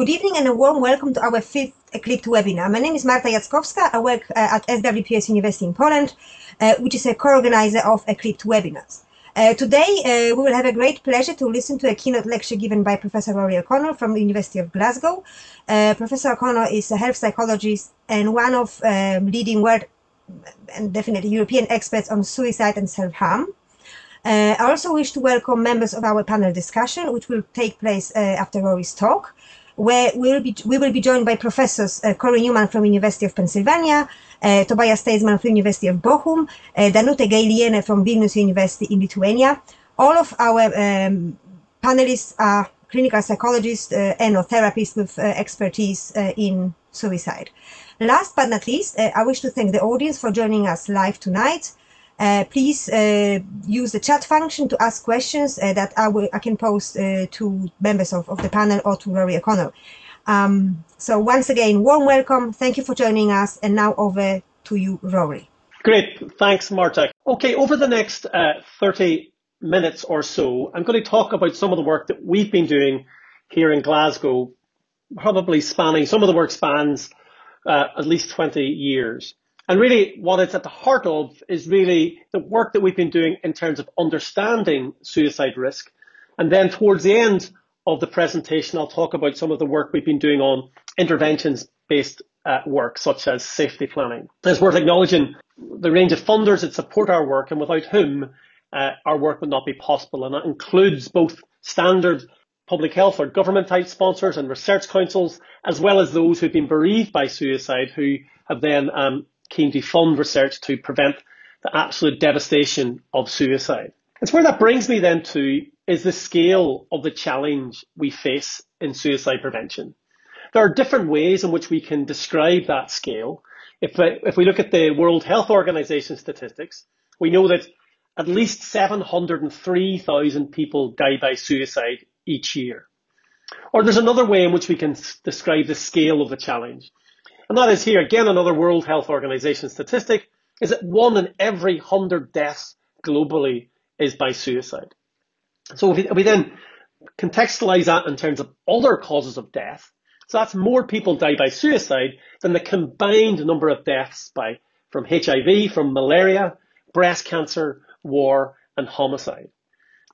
good evening and a warm welcome to our fifth Eclipse webinar. My name is Marta Jackowska. I work uh, at SWPS University in Poland, uh, which is a co-organizer of Eclipse webinars. Uh, today, uh, we will have a great pleasure to listen to a keynote lecture given by Professor Rory O'Connor from the University of Glasgow. Uh, Professor O'Connor is a health psychologist and one of um, leading world and definitely European experts on suicide and self-harm. Uh, I also wish to welcome members of our panel discussion, which will take place uh, after Rory's talk, where we will be, we will be joined by professors uh, Cory Newman from University of Pennsylvania, uh, Tobias Teismann from University of Bochum, uh, Danute Gailiene from Vilnius University in Lithuania. All of our um, panelists are clinical psychologists uh, and therapists with uh, expertise uh, in suicide. Last but not least, uh, I wish to thank the audience for joining us live tonight. Uh, please uh, use the chat function to ask questions uh, that I, will, I can post to members of, of the panel or to Rory O'Connor. Um, so once again, warm welcome. Thank you for joining us. And now over to you, Rory. Great. Thanks, Marta. Okay, over the next uh, 30 minutes or so, I'm going to talk about some of the work that we've been doing here in Glasgow, probably spanning, some of the work spans uh, at least 20 years. And really, what it's at the heart of is really the work that we've been doing in terms of understanding suicide risk. And then towards the end of the presentation, I'll talk about some of the work we've been doing on interventions based uh, work, such as safety planning. It's worth acknowledging the range of funders that support our work and without whom uh, our work would not be possible. And that includes both standard public health or government type sponsors and research councils, as well as those who've been bereaved by suicide who have then um, keen to fund research to prevent the absolute devastation of suicide. It's where that brings me then to is the scale of the challenge we face in suicide prevention. There are different ways in which we can describe that scale. If, if we look at the World Health Organization statistics, we know that at least 703,000 people die by suicide each year. Or there's another way in which we can describe the scale of the challenge. And that is here, again, another World Health Organization statistic, is that one in every 100 deaths globally is by suicide. So if we, then contextualize that in terms of other causes of death, so that's more people die by suicide than the combined number of deaths by from HIV, from malaria, breast cancer, war, and homicide.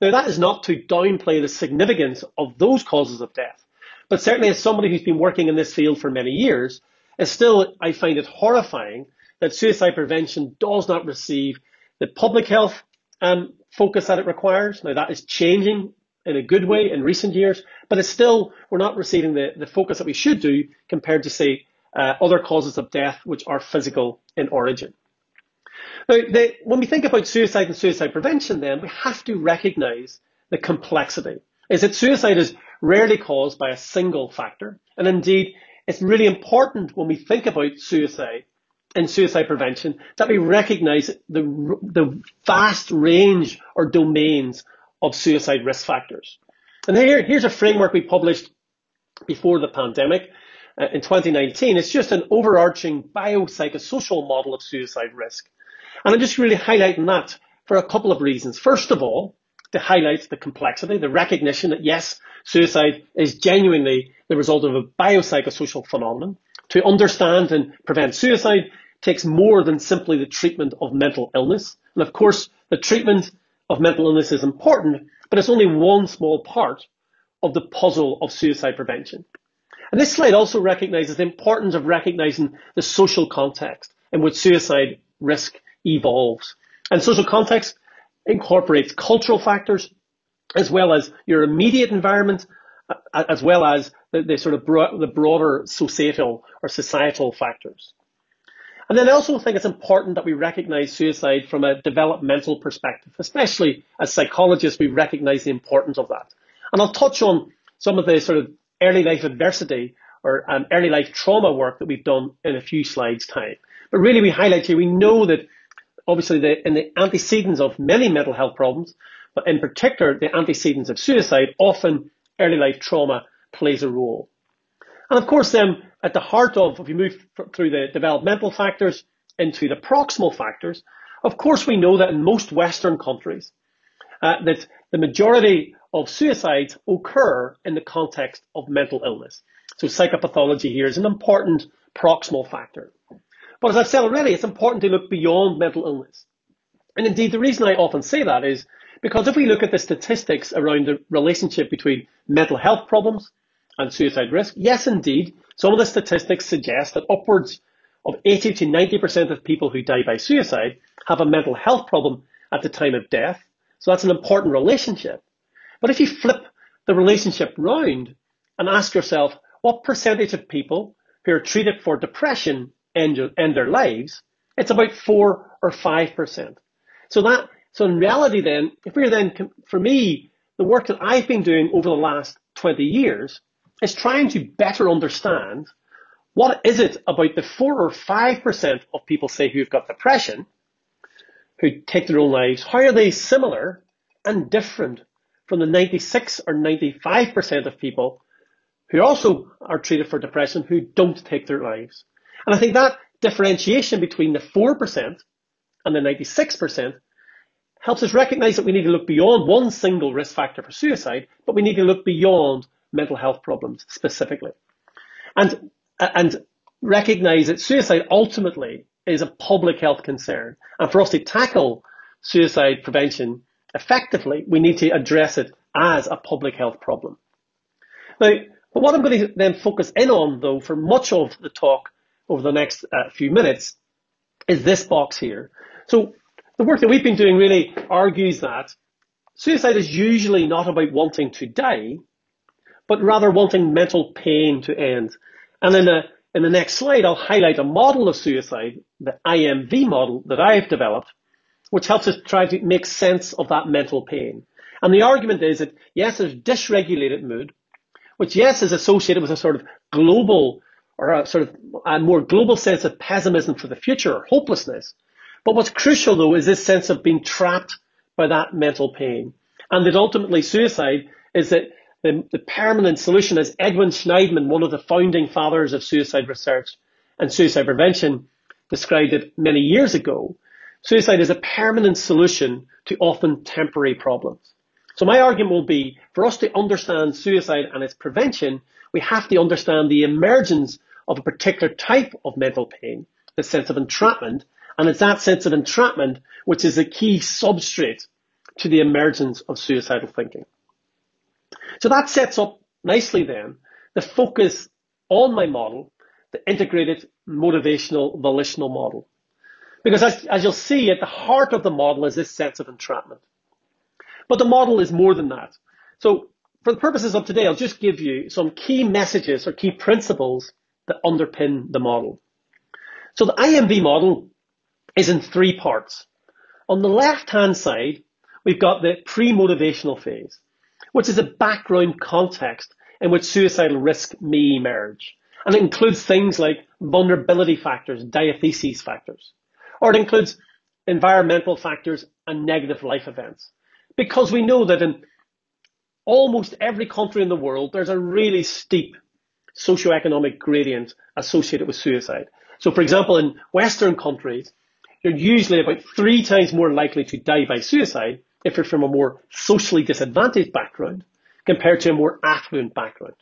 Now that is not to downplay the significance of those causes of death, but certainly as somebody who's been working in this field for many years, and still, I find it horrifying that suicide prevention does not receive the public health um, focus that it requires. Now that is changing in a good way in recent years, but it's still, we're not receiving the, the focus that we should do compared to say uh, other causes of death which are physical in origin. Now, the, when we think about suicide and suicide prevention then, we have to recognize the complexity. Is that suicide is rarely caused by a single factor, and indeed it's really important when we think about suicide and suicide prevention that we recognize the, the vast range or domains of suicide risk factors. And here, here's a framework we published before the pandemic uh, in 2019. It's just an overarching biopsychosocial model of suicide risk. And I'm just really highlighting that for a couple of reasons. First of all, to highlight the complexity, the recognition that yes, suicide is genuinely the result of a biopsychosocial phenomenon. To understand and prevent suicide takes more than simply the treatment of mental illness. And of course, the treatment of mental illness is important, but it's only one small part of the puzzle of suicide prevention. And this slide also recognizes the importance of recognizing the social context in which suicide risk evolves. And social context incorporates cultural factors as well as your immediate environment, uh, as well as the, the sort of the broader societal or societal factors. And then I also think it's important that we recognize suicide from a developmental perspective, especially as psychologists, we recognize the importance of that. And I'll touch on some of the sort of early life adversity or um, early life trauma work that we've done in a few slides time. But really we highlight here, we know that obviously the, in the antecedents of many mental health problems, but in particular the antecedents of suicide, often early life trauma plays a role. And of course then at the heart of, if you move through the developmental factors into the proximal factors, of course we know that in most Western countries, uh, that the majority of suicides occur in the context of mental illness. So psychopathology here is an important proximal factor. But as I've said already, it's important to look beyond mental illness. And indeed, the reason I often say that is because if we look at the statistics around the relationship between mental health problems and suicide risk, yes, indeed, some of the statistics suggest that upwards of 80 to 90% of people who die by suicide have a mental health problem at the time of death. So that's an important relationship. But if you flip the relationship round and ask yourself, what percentage of people who are treated for depression end, end their lives? It's about four or five percent. So that, so in reality then, if we're then, for me, the work that I've been doing over the last 20 years is trying to better understand what is it about the four or five percent of people say who've got depression, who take their own lives, how are they similar and different from the 96 or 95 percent of people who also are treated for depression who don't take their lives? And I think that differentiation between the 4% and the 96% helps us recognize that we need to look beyond one single risk factor for suicide, but we need to look beyond mental health problems specifically. And, and recognize that suicide ultimately is a public health concern. And for us to tackle suicide prevention effectively, we need to address it as a public health problem. Now, but what I'm going to then focus in on, though, for much of the talk over the next uh, few minutes is this box here. So the work that we've been doing really argues that suicide is usually not about wanting to die, but rather wanting mental pain to end. And in the, in the next slide, I'll highlight a model of suicide, the IMV model that I've developed, which helps us try to make sense of that mental pain. And the argument is that yes, there's dysregulated mood, which yes is associated with a sort of global or a sort of a more global sense of pessimism for the future or hopelessness. But what's crucial though is this sense of being trapped by that mental pain. And that ultimately suicide is that the, the permanent solution, as Edwin Shneidman, one of the founding fathers of suicide research and suicide prevention, described it many years ago. Suicide is a permanent solution to often temporary problems. So my argument will be for us to understand suicide and its prevention, we have to understand the emergence of a particular type of mental pain, the sense of entrapment, and it's that sense of entrapment which is a key substrate to the emergence of suicidal thinking. So that sets up nicely then the focus on my model, the integrated motivational volitional model. Because as, as you'll see, at the heart of the model is this sense of entrapment. But the model is more than that. So for the purposes of today, I'll just give you some key messages or key principles that underpin the model. So the IMV model is in three parts. On the left-hand side, we've got the pre-motivational phase, which is a background context in which suicidal risk may emerge. And it includes things like vulnerability factors, diatheses factors, or it includes environmental factors and negative life events. Because we know that in almost every country in the world, there's a really steep socioeconomic gradient associated with suicide. So for example, in Western countries, you're usually about three times more likely to die by suicide if you're from a more socially disadvantaged background compared to a more affluent background.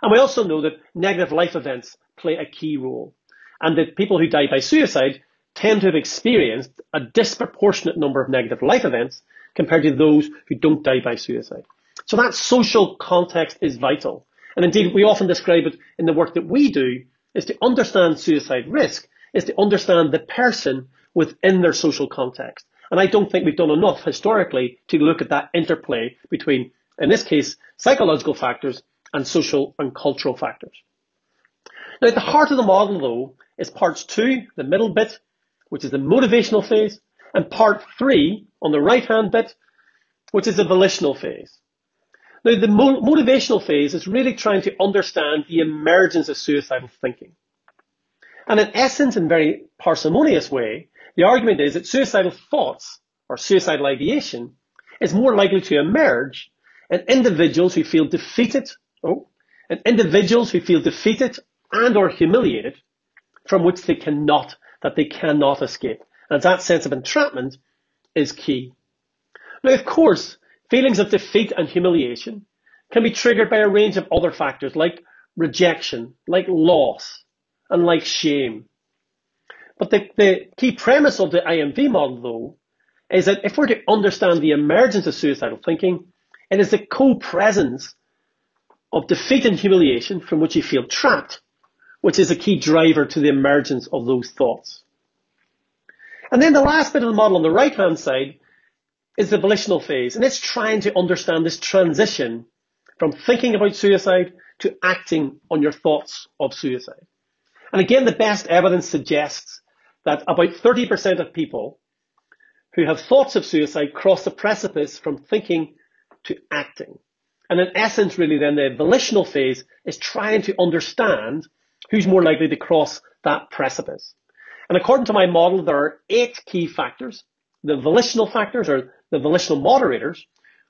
And we also know that negative life events play a key role and that people who die by suicide tend to have experienced a disproportionate number of negative life events compared to those who don't die by suicide. So that social context is vital. And indeed, we often describe it in the work that we do is to understand suicide risk is to understand the person within their social context. And I don't think we've done enough historically to look at that interplay between, in this case, psychological factors and social and cultural factors. Now, at the heart of the model, though, is parts two, the middle bit, which is the motivational phase, and part three, on the right-hand bit, which is the volitional phase. Now, the mo- motivational phase is really trying to understand the emergence of suicidal thinking. And in essence, in a very parsimonious way, the argument is that suicidal thoughts or suicidal ideation is more likely to emerge in individuals who feel defeated, oh, in individuals who feel defeated and or humiliated from which they cannot, that they cannot escape. And that sense of entrapment is key. Now, of course, feelings of defeat and humiliation can be triggered by a range of other factors like rejection, like loss, and like shame. But the, the key premise of the IMV model, though, is that if we're to understand the emergence of suicidal thinking, it is the co-presence of defeat and humiliation from which you feel trapped, which is a key driver to the emergence of those thoughts. And then the last bit of the model on the right hand side is the volitional phase, and it's trying to understand this transition from thinking about suicide to acting on your thoughts of suicide. And again, the best evidence suggests that about 30% of people who have thoughts of suicide cross the precipice from thinking to acting. And in essence, really then the volitional phase is trying to understand who's more likely to cross that precipice. And according to my model, there are eight key factors. The volitional factors or the volitional moderators,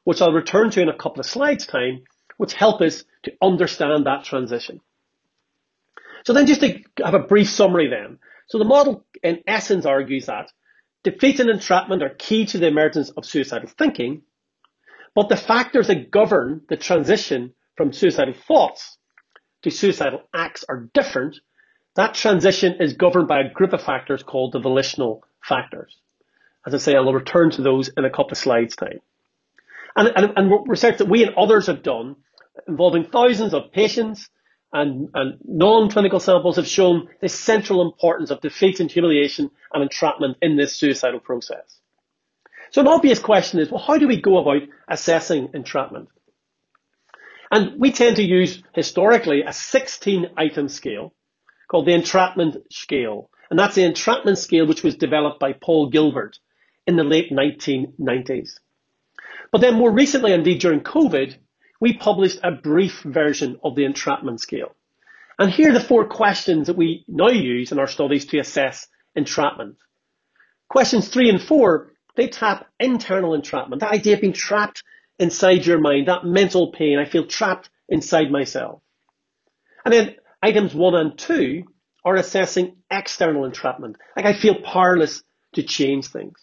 which I'll return to in a couple of slides time, which help us to understand that transition. So then just to have a brief summary then. So the model in essence argues that defeat and entrapment are key to the emergence of suicidal thinking, but the factors that govern the transition from suicidal thoughts to suicidal acts are different. That transition is governed by a group of factors called the volitional factors. As I say, I'll return to those in a couple of slides time. And, and, and research that we and others have done involving thousands of patients and, and non-clinical samples have shown the central importance of defeat and humiliation and entrapment in this suicidal process. So an obvious question is, well, how do we go about assessing entrapment? And we tend to use historically a 16 item scale called the entrapment scale. And that's the entrapment scale which was developed by Paul Gilbert in the late 1990s. But then more recently, indeed during COVID, we published a brief version of the entrapment scale. And here are the four questions that we now use in our studies to assess entrapment. Questions three and four, they tap internal entrapment, that idea of being trapped inside your mind, that mental pain. I feel trapped inside myself. And then items one and two are assessing external entrapment, like I feel powerless to change things.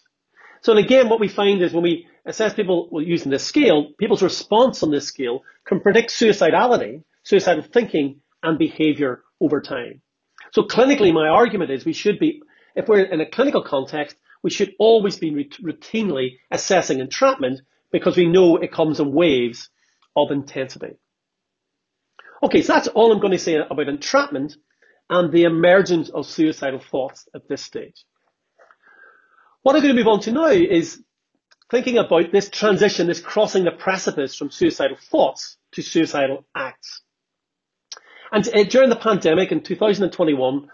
So and again, what we find is when we assess people using this scale, people's response on this scale can predict suicidality, suicidal thinking, and behavior over time. So clinically, my argument is we should be, if we're in a clinical context, we should always be routinely assessing entrapment because we know it comes in waves of intensity. Okay, so that's all I'm going to say about entrapment and the emergence of suicidal thoughts at this stage. What I'm going to move on to now is thinking about this transition, this crossing the precipice from suicidal thoughts to suicidal acts. And uh, during the pandemic in 2021,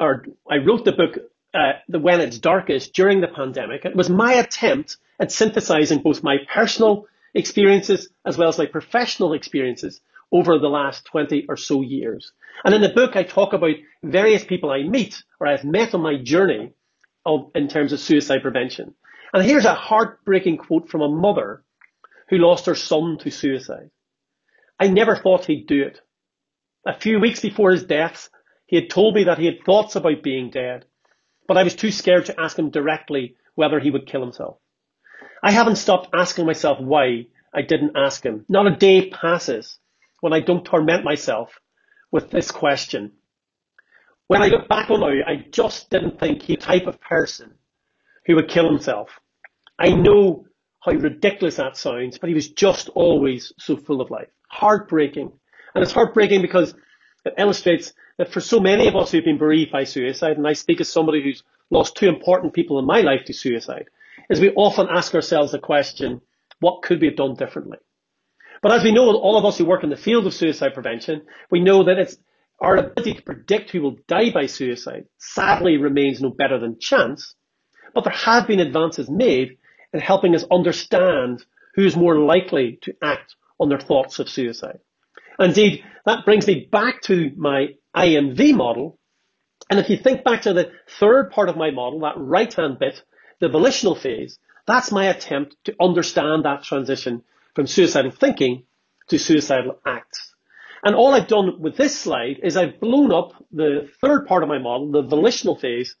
or I wrote the book uh, the When It's Darkest during the pandemic. It was my attempt at synthesizing both my personal experiences as well as my professional experiences over the last 20 or so years. And in the book, I talk about various people I meet or I've met on my journey of, in terms of suicide prevention. And here's a heartbreaking quote from a mother who lost her son to suicide. I never thought he'd do it. A few weeks before his death, he had told me that he had thoughts about being dead, but I was too scared to ask him directly whether he would kill himself. I haven't stopped asking myself why I didn't ask him. Not a day passes when I don't torment myself with this question. When I look back on it, I just didn't think he the type of person who would kill himself. I know how ridiculous that sounds, but he was just always so full of life. Heartbreaking. And it's heartbreaking because it illustrates that for so many of us who've been bereaved by suicide, and I speak as somebody who's lost two important people in my life to suicide, is we often ask ourselves the question, what could we have done differently? But as we know, all of us who work in the field of suicide prevention, we know that it's our ability to predict who will die by suicide sadly remains no better than chance. But there have been advances made in helping us understand who is more likely to act on their thoughts of suicide. Indeed, that brings me back to my IMV model. And if you think back to the third part of my model, that right-hand bit, the volitional phase, that's my attempt to understand that transition from suicidal thinking to suicidal acts. And all I've done with this slide is I've blown up the third part of my model, the volitional phase,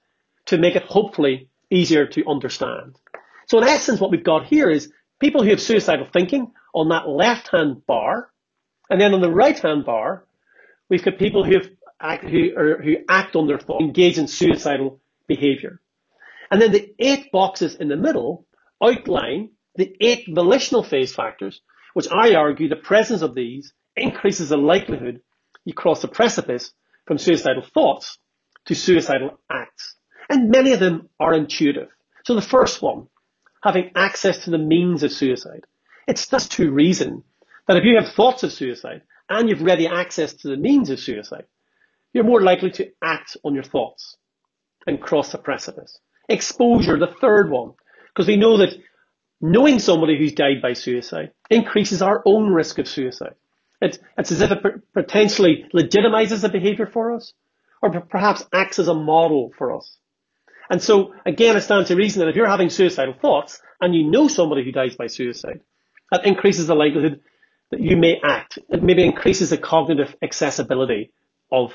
to make it hopefully easier to understand. So in essence, what we've got here is people who have suicidal thinking on that left-hand bar, and then on the right-hand bar, we've got people who act, who, who act on their thoughts, engage in suicidal behavior. And then the eight boxes in the middle outline the eight volitional phase factors, which I argue the presence of these increases the likelihood you cross the precipice from suicidal thoughts to suicidal acts. And many of them are intuitive. So the first one, having access to the means of suicide. It's thus to reason that if you have thoughts of suicide and you've ready access to the means of suicide, you're more likely to act on your thoughts and cross the precipice. Exposure, the third one, because we know that knowing somebody who's died by suicide increases our own risk of suicide. It's, it's as if it potentially legitimizes the behavior for us, or perhaps acts as a model for us. And so, again, it stands to reason that if you're having suicidal thoughts and you know somebody who dies by suicide, that increases the likelihood that you may act. It maybe increases the cognitive accessibility of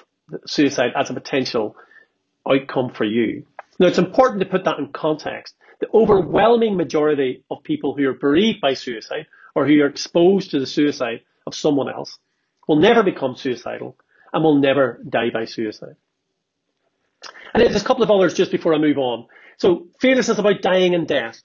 suicide as a potential outcome for you. Now, it's important to put that in context. The overwhelming majority of people who are bereaved by suicide or who are exposed to the suicide of someone else will never become suicidal and will never die by suicide. And there's a couple of others just before I move on. So fearlessness about dying and death,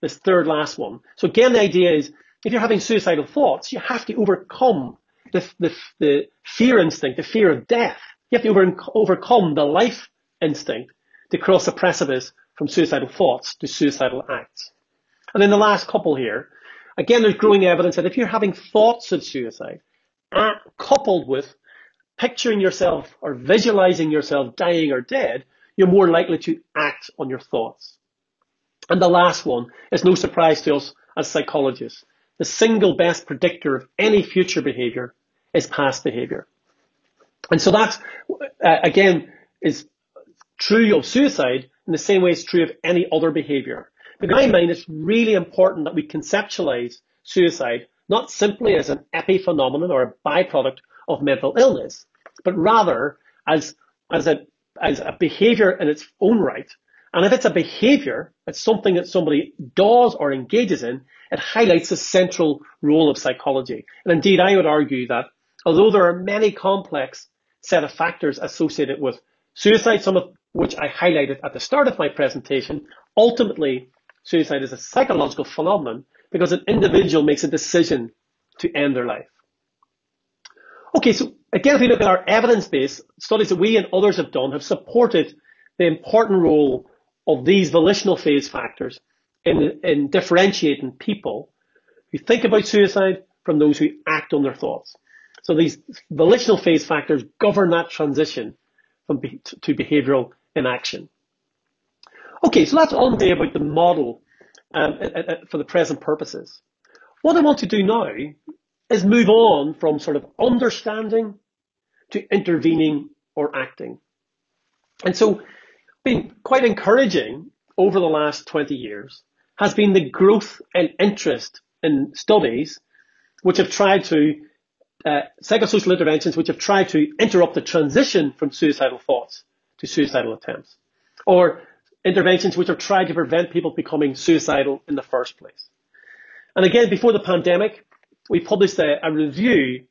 this third last one. So again, the idea is if you're having suicidal thoughts, you have to overcome the, the, the fear instinct, the fear of death. You have to over, overcome the life instinct to cross the precipice from suicidal thoughts to suicidal acts. And then the last couple here, Again, there's growing evidence that if you're having thoughts of suicide, coupled with picturing yourself or visualizing yourself dying or dead, you're more likely to act on your thoughts. And the last one is no surprise to us as psychologists. The single best predictor of any future behavior is past behavior. And so that, uh, again, is true of suicide in the same way it's true of any other behavior. In my mind, it's really important that we conceptualize suicide not simply as an epiphenomenon or a byproduct of mental illness, but rather as, as, a, as a behavior in its own right. And if it's a behavior, it's something that somebody does or engages in, it highlights the central role of psychology. And indeed, I would argue that although there are many complex set of factors associated with suicide, some of which I highlighted at the start of my presentation, ultimately Suicide is a psychological phenomenon because an individual makes a decision to end their life. Okay, so again, if we look at our evidence base, studies that we and others have done have supported the important role of these volitional phase factors in, in differentiating people who think about suicide from those who act on their thoughts. So these volitional phase factors govern that transition from be- to behavioral inaction. Okay, so that's all day about the model um, for the present purposes. What I want to do now is move on from sort of understanding to intervening or acting. And so, been quite encouraging over the last 20 years has been the growth and interest in studies which have tried to, uh, psychosocial interventions which have tried to interrupt the transition from suicidal thoughts to suicidal attempts. Or interventions which have tried to prevent people becoming suicidal in the first place. And again, before the pandemic, we published a, a review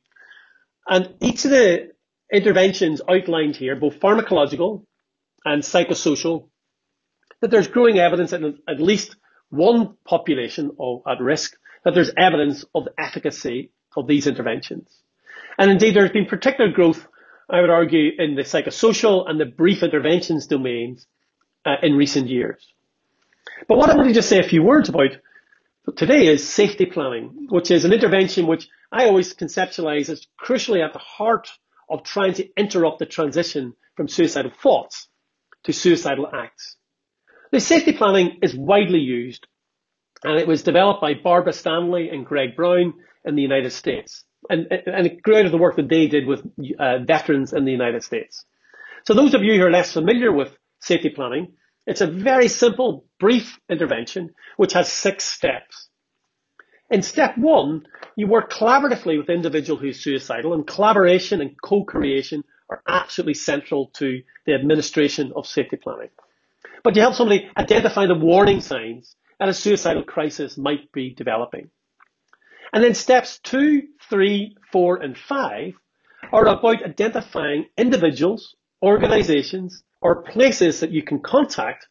and each of the interventions outlined here, both pharmacological and psychosocial, that there's growing evidence in at least one population of, at risk that there's evidence of the efficacy of these interventions. And indeed, there's been particular growth, I would argue, in the psychosocial and the brief interventions domains uh, in recent years. But what I want to just say a few words about today is safety planning, which is an intervention which I always conceptualize as crucially at the heart of trying to interrupt the transition from suicidal thoughts to suicidal acts. The safety planning is widely used and it was developed by Barbara Stanley and Greg Brown in the United States. And, and it grew out of the work that they did with uh, veterans in the United States. So those of you who are less familiar with safety planning. It's a very simple, brief intervention which has six steps. In step one, you work collaboratively with the individual who's suicidal and collaboration and co-creation are absolutely central to the administration of safety planning. But you help somebody identify the warning signs that a suicidal crisis might be developing. And then steps two, three, four, and five are about identifying individuals, organizations, or places that you can contact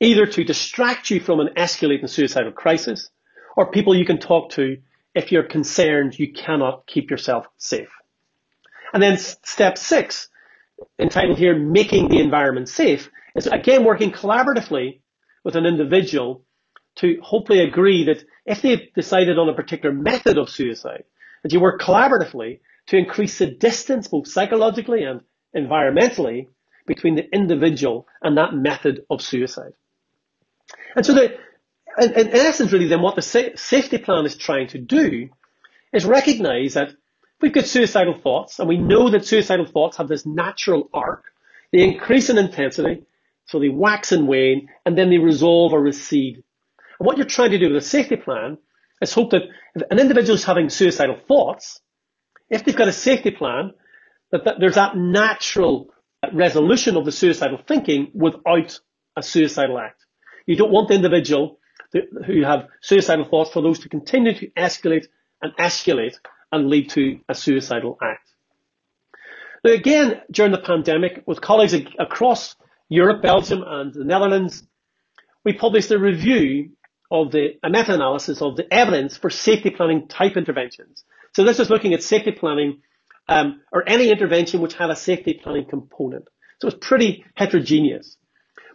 either to distract you from an escalating suicidal crisis or people you can talk to if you're concerned you cannot keep yourself safe. And then step six, entitled here, making the environment safe, is again working collaboratively with an individual to hopefully agree that if they've decided on a particular method of suicide, that you work collaboratively to increase the distance, both psychologically and environmentally, between the individual and that method of suicide. And so the, in, in essence, really, then what the sa- safety plan is trying to do is recognize that we've got suicidal thoughts, and we know that suicidal thoughts have this natural arc. They increase in intensity, so they wax and wane, and then they resolve or recede. And what you're trying to do with a safety plan is hope that if an individual is having suicidal thoughts, if they've got a safety plan, that, that there's that natural resolution of the suicidal thinking without a suicidal act. You don't want the individual who have suicidal thoughts for those to continue to escalate and escalate and lead to a suicidal act. Now again, during the pandemic, with colleagues across Europe, Belgium and the Netherlands, we published a review of the a meta-analysis of the evidence for safety planning type interventions. So this is looking at safety planning um, or any intervention which had a safety planning component. So it's pretty heterogeneous.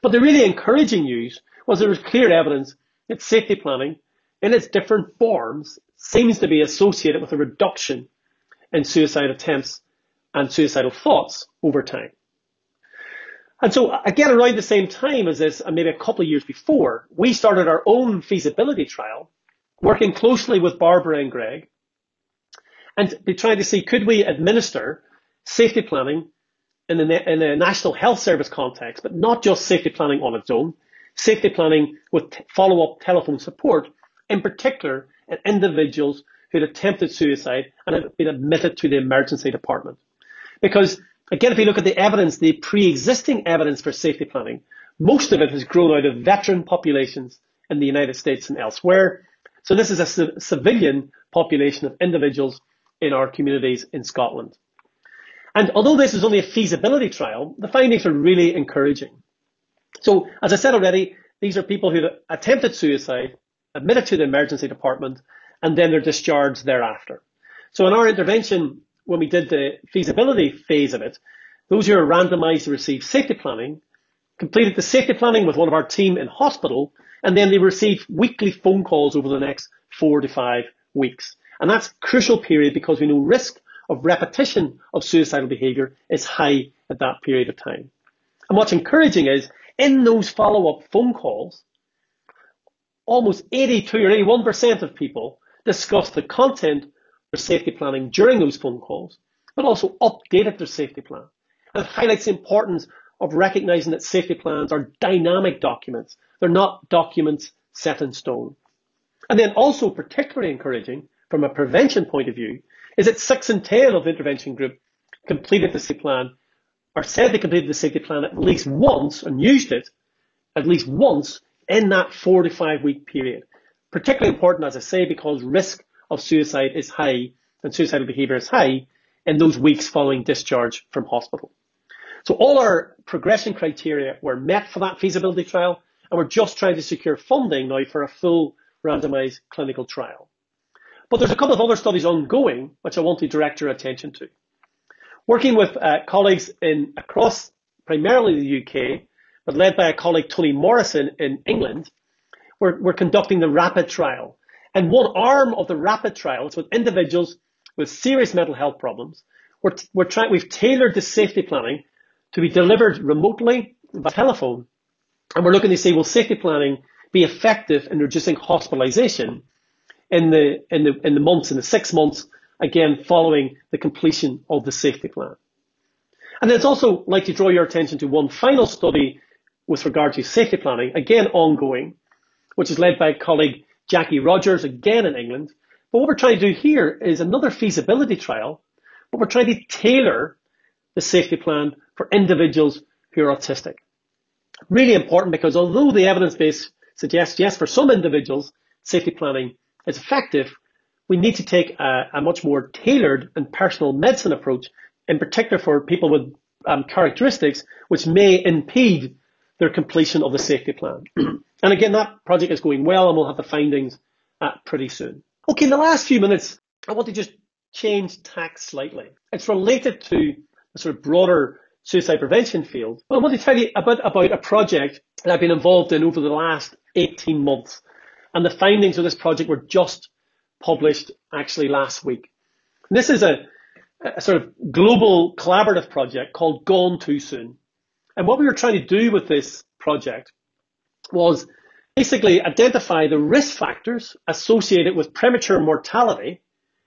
But the really encouraging news was there was clear evidence that safety planning in its different forms seems to be associated with a reduction in suicide attempts and suicidal thoughts over time. And so again, around the same time as this, and maybe a couple of years before, we started our own feasibility trial, working closely with Barbara and Greg, and be trying to see could we administer safety planning in a, in a national health service context, but not just safety planning on its own, safety planning with follow-up telephone support, in particular in individuals who had attempted suicide and had been admitted to the emergency department. Because Again, if you look at the evidence, the pre-existing evidence for safety planning, most of it has grown out of veteran populations in the United States and elsewhere. So this is a civilian population of individuals in our communities in Scotland. And although this is only a feasibility trial, the findings are really encouraging. So as I said already, these are people who attempted suicide, admitted to the emergency department, and then they're discharged thereafter. So in our intervention, when we did the feasibility phase of it, those who are randomized to receive safety planning completed the safety planning with one of our team in hospital, and then they received weekly phone calls over the next four to five weeks. And that's crucial period because we know risk of repetition of suicidal behavior is high at that period of time. And what's encouraging is in those follow-up phone calls, almost 82 or 81% of people discussed the content their safety planning during those phone calls, but also updated their safety plan. And it highlights the importance of recognizing that safety plans are dynamic documents. They're not documents set in stone. And then also particularly encouraging from a prevention point of view is that six in 10 of the intervention group completed the safety plan or said they completed the safety plan at least once and used it at least once in that four to five week period. Particularly important, as I say, because risk of suicide is high and suicidal behavior is high in those weeks following discharge from hospital. So all our progression criteria were met for that feasibility trial, and we're just trying to secure funding now for a full randomized clinical trial. But there's a couple of other studies ongoing, which I want to direct your attention to. Working with uh, colleagues in across primarily the UK, but led by a colleague, Tony Morrison in England, we're, we're conducting the RAPID trial, and one arm of the RAPID trial is with individuals with serious mental health problems. We're, we're trying, we've tailored the safety planning to be delivered remotely by telephone. And we're looking to see, will safety planning be effective in reducing hospitalization in the, in the, in the months, in the six months, again, following the completion of the safety plan. And then it's also like to draw your attention to one final study with regard to safety planning, again ongoing, which is led by colleague Jacqui Rodgers, again in England. But what we're trying to do here is another feasibility trial, but we're trying to tailor the safety plan for individuals who are autistic. Really important because although the evidence base suggests, yes, for some individuals, safety planning is effective, we need to take a, a much more tailored and personal medicine approach, in particular for people with um, characteristics which may impede their completion of the safety plan. and again, that project is going well and we'll have the findings uh, pretty soon. Okay, in the last few minutes, I want to just change tack slightly. It's related to the sort of broader suicide prevention field. Well, I want to tell you a bit about a project that I've been involved in over the last 18 months. And the findings of this project were just published actually last week. And this is a, a sort of global collaborative project called Gone Too Soon. And what we were trying to do with this project was basically identify the risk factors associated with premature mortality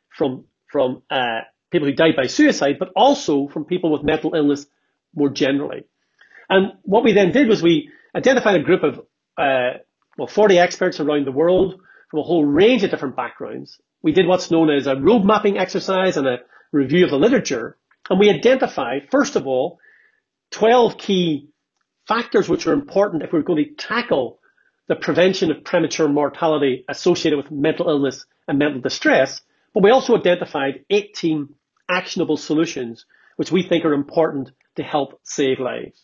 from, from uh, people who died by suicide, but also from people with mental illness more generally. And what we then did was we identified a group of uh, well 40 experts around the world from a whole range of different backgrounds. We did what's known as a road mapping exercise and a review of the literature, and we identified first of all 12 key factors which are important if we're going to tackle the prevention of premature mortality associated with mental illness and mental distress. But we also identified 18 actionable solutions which we think are important to help save lives.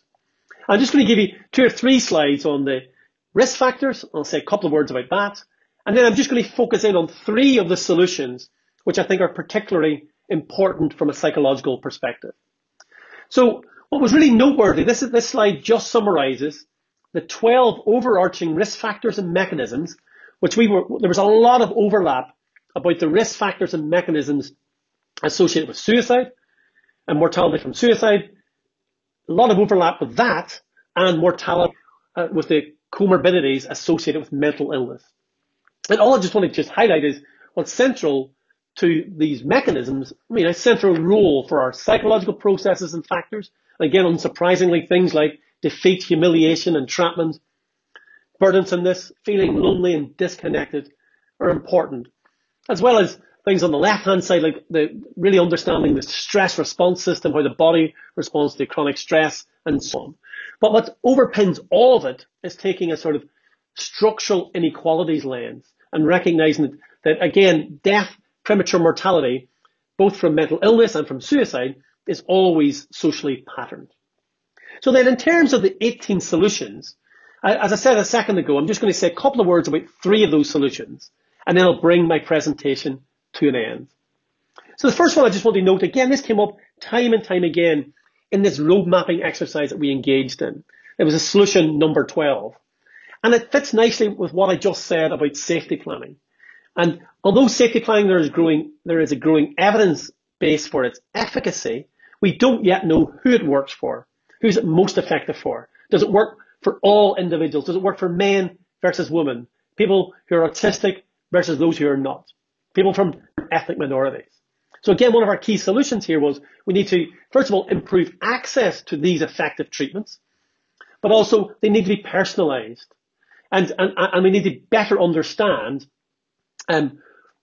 I'm just going to give you two or three slides on the risk factors. I'll say a couple of words about that. And then I'm just going to focus in on three of the solutions which I think are particularly important from a psychological perspective. So what was really noteworthy, this, this slide just summarizes the 12 overarching risk factors and mechanisms, which we were, there was a lot of overlap about the risk factors and mechanisms associated with suicide and mortality from suicide. A lot of overlap with that and mortality uh, with the comorbidities associated with mental illness. And all I just want to just highlight is what's central to these mechanisms, I mean, a central role for our psychological processes and factors. Again, unsurprisingly, things like defeat, humiliation, entrapment, burdensomeness, feeling lonely and disconnected are important, as well as things on the left-hand side, like the really understanding the stress response system, how the body responds to chronic stress, and so on. But what overpins all of it is taking a sort of structural inequalities lens and recognizing that, that again, death, premature mortality, both from mental illness and from suicide, is always socially patterned. So then in terms of the 18 solutions, as I said a second ago, I'm just going to say a couple of words about three of those solutions, and then I'll bring my presentation to an end. So the first one I just want to note again, this came up time and time again in this road mapping exercise that we engaged in. It was a solution number 12. And it fits nicely with what I just said about safety planning. And although safety planning there is growing, there is a growing evidence base for its efficacy, we don't yet know who it works for. Who's it most effective for? Does it work for all individuals? Does it work for men versus women? People who are autistic versus those who are not? People from ethnic minorities? So again, one of our key solutions here was we need to, first of all, improve access to these effective treatments, but also they need to be personalized. And, and, and we need to better understand um,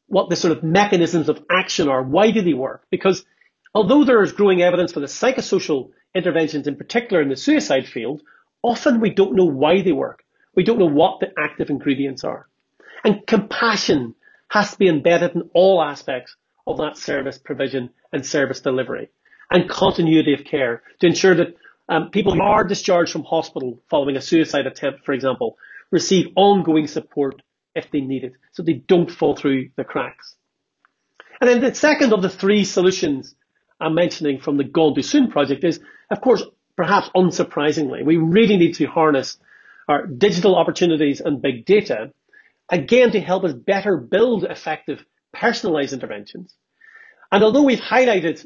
what the sort of mechanisms of action are. Why do they work? Because although there is growing evidence for the psychosocial interventions, in particular in the suicide field, often we don't know why they work. We don't know what the active ingredients are. And compassion has to be embedded in all aspects of that service provision and service delivery and continuity of care to ensure that um, people who are discharged from hospital following a suicide attempt, for example, receive ongoing support if they need it so they don't fall through the cracks. And then the second of the three solutions I'm mentioning from the Gone Too Soon project is, of course, perhaps unsurprisingly, we really need to harness our digital opportunities and big data, again, to help us better build effective personalized interventions. And although we've highlighted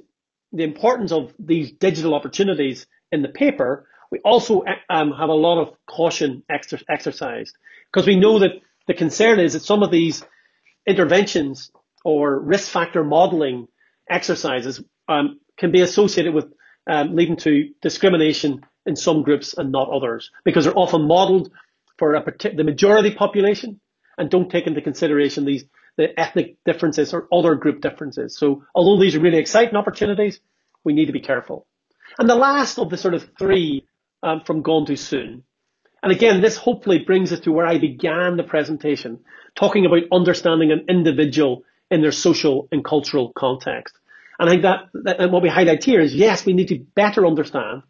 the importance of these digital opportunities in the paper, we also um, have a lot of caution exer- exercised because we know that the concern is that some of these interventions or risk factor modeling exercises um, can be associated with um, leading to discrimination in some groups and not others because they're often modeled for a partic- the majority population and don't take into consideration these the ethnic differences or other group differences. So although these are really exciting opportunities, we need to be careful. And the last of the sort of three um, from Gone Too Soon. And again, this hopefully brings us to where I began the presentation, talking about understanding an individual in their social and cultural context. And I think that, that and what we highlight here is yes, we need to better understand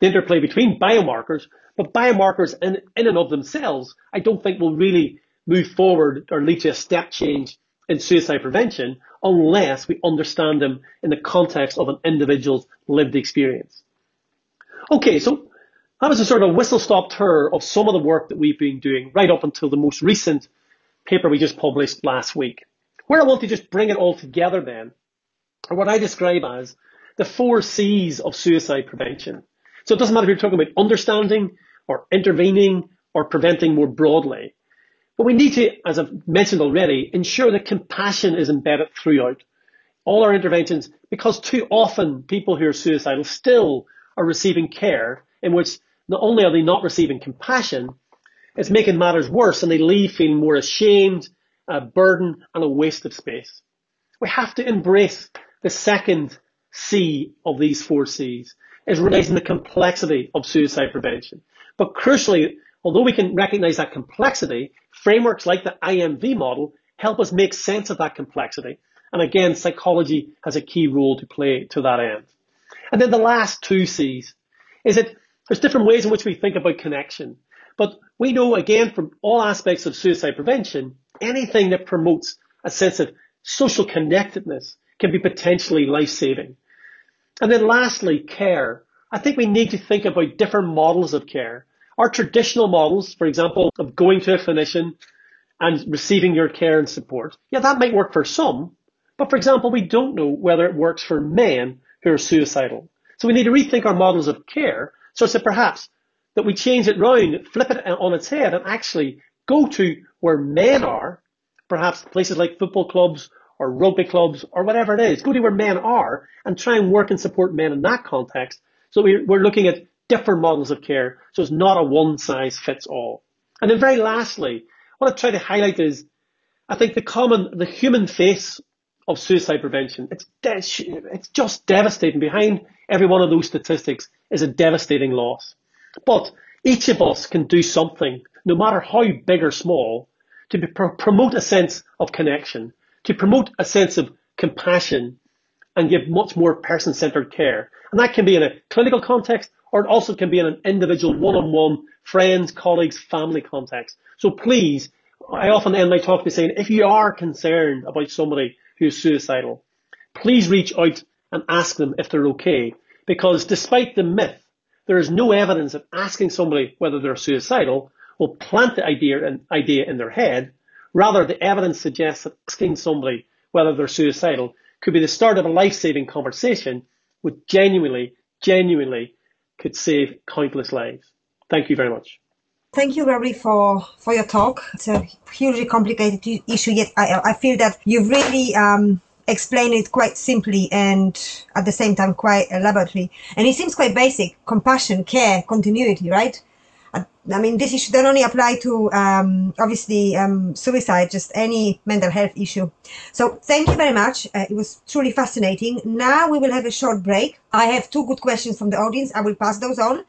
the interplay between biomarkers, but biomarkers in, in and of themselves, I don't think will really move forward or lead to a step change in suicide prevention unless we understand them in the context of an individual's lived experience. Okay, so that was a sort of whistle stop tour of some of the work that we've been doing right up until the most recent paper we just published last week. Where I want to just bring it all together then are what I describe as the four C's of suicide prevention. So it doesn't matter if you're talking about understanding or intervening or preventing more broadly. But we need to, as I've mentioned already, ensure that compassion is embedded throughout all our interventions because too often people who are suicidal still are receiving care in which not only are they not receiving compassion, it's making matters worse and they leave feeling more ashamed, a burden and a waste of space. We have to embrace the second C of these four C's is realizing the complexity of suicide prevention. But crucially, although we can recognize that complexity, frameworks like the IMV model help us make sense of that complexity. And again, psychology has a key role to play to that end. And then the last two C's is that there's different ways in which we think about connection. But we know again from all aspects of suicide prevention, anything that promotes a sense of social connectedness can be potentially life-saving. And then lastly, care. I think we need to think about different models of care. Our traditional models, for example, of going to a clinician and receiving your care and support, yeah, that might work for some. But for example, we don't know whether it works for men who are suicidal. So we need to rethink our models of care so that perhaps that we change it round, flip it on its head and actually go to where men are, perhaps places like football clubs or rugby clubs or whatever it is. Go to where men are and try and work and support men in that context. So we're, we're looking at different models of care. So it's not a one size fits all. And then very lastly, what I try to highlight is I think the common, the human face of suicide prevention, it's, de- it's just devastating. Behind every one of those statistics is a devastating loss. But each of us can do something, no matter how big or small, to be, promote a sense of connection, to promote a sense of compassion and give much more person-centered care. And that can be in a clinical context or it also can be in an individual one-on-one friends, colleagues, family context. So please, I often end my talk by saying, if you are concerned about somebody who is suicidal, please reach out and ask them if they're okay. Because despite the myth, there is no evidence that asking somebody whether they're suicidal will plant the idea, idea in their head Rather, the evidence suggests that asking somebody whether they're suicidal could be the start of a life-saving conversation which genuinely, genuinely could save countless lives. Thank you very much. Thank you, Rory, for, for your talk. It's a hugely complicated issue, yet I, I feel that you've really um, explained it quite simply and at the same time quite elaborately. And it seems quite basic compassion, care, continuity, right? I mean, this issue don't only apply to um, obviously um, suicide, just any mental health issue. So thank you very much. Uh, it was truly fascinating. Now we will have a short break. I have two good questions from the audience. I will pass those on.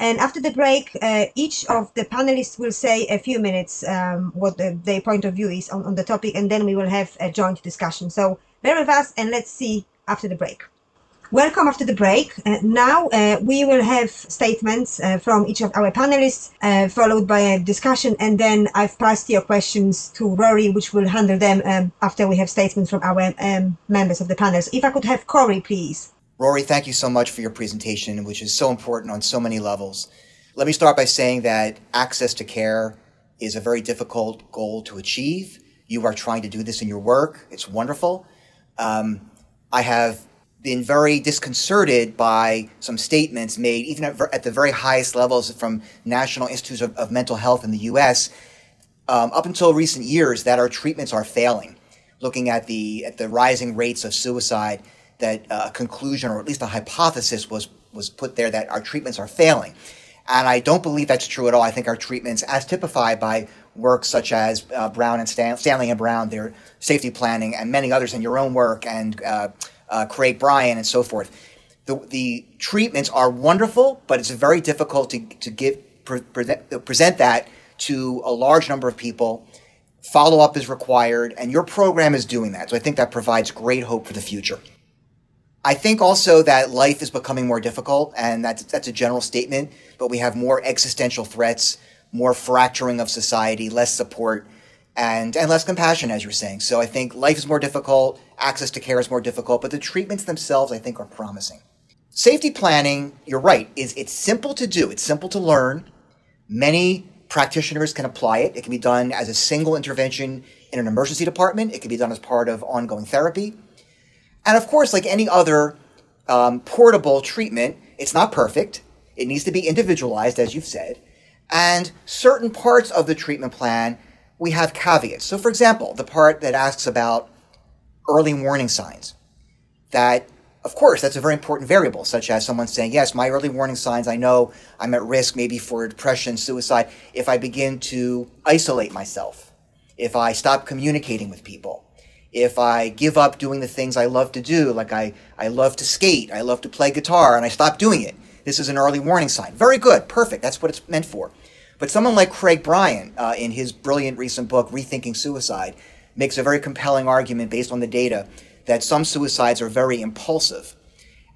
And after the break, uh, each of the panelists will say a few minutes um, what the, their point of view is on, on the topic, and then we will have a joint discussion. So bear with us, and let's see after the break. Welcome after the break. Uh, now uh, we will have statements uh, from each of our panelists, uh, followed by a discussion, and then I've passed your questions to Rory, which will handle them um, after we have statements from our um, members of the panel. So if I could have Cory, please. Rory, thank you so much for your presentation, which is so important on so many levels. Let me start by saying that access to care is a very difficult goal to achieve. You are trying to do this in your work. It's wonderful. Um, I have been very disconcerted by some statements made, even at, at the very highest levels from National Institutes of, of Mental Health in the U.S. Um, up until recent years, that our treatments are failing. Looking at the at the rising rates of suicide, that uh, a conclusion or at least a hypothesis was was put there that our treatments are failing. And I don't believe that's true at all. I think our treatments, as typified by works such as uh, Brown and Stan- Stanley and Brown, their safety planning, and many others in your own work, and uh, uh, Craig Bryan, and so forth. The, the treatments are wonderful, but it's very difficult to, to give, pre- present, present that to a large number of people follow up is required, and your program is doing that. So I think that provides great hope for the future. I think also that life is becoming more difficult, and that's, that's a general statement, but we have more existential threats, more fracturing of society, less support, and, and less compassion, as you're saying. So I think life is more difficult, access to care is more difficult, but the treatments themselves, I think, are promising. Safety planning, you're right, is it's simple to do, it's simple to learn. Many practitioners can apply it. It can be done as a single intervention in an emergency department. It can be done as part of ongoing therapy. And of course, like any other um, portable treatment, it's not perfect. It needs to be individualized, as you've said. And certain parts of the treatment plan, we have caveats. So, for example, the part that asks about early warning signs, that of course, that's a very important variable, such as someone saying, Yes, my early warning signs, I know I'm at risk maybe for depression, suicide, if I begin to isolate myself, if I stop communicating with people, if I give up doing the things I love to do, like I, I love to skate, I love to play guitar, and I stop doing it. This is an early warning sign. Very good, perfect, that's what it's meant for. But someone like Craig Bryan, uh, in his brilliant recent book, Rethinking Suicide, makes a very compelling argument based on the data that some suicides are very impulsive.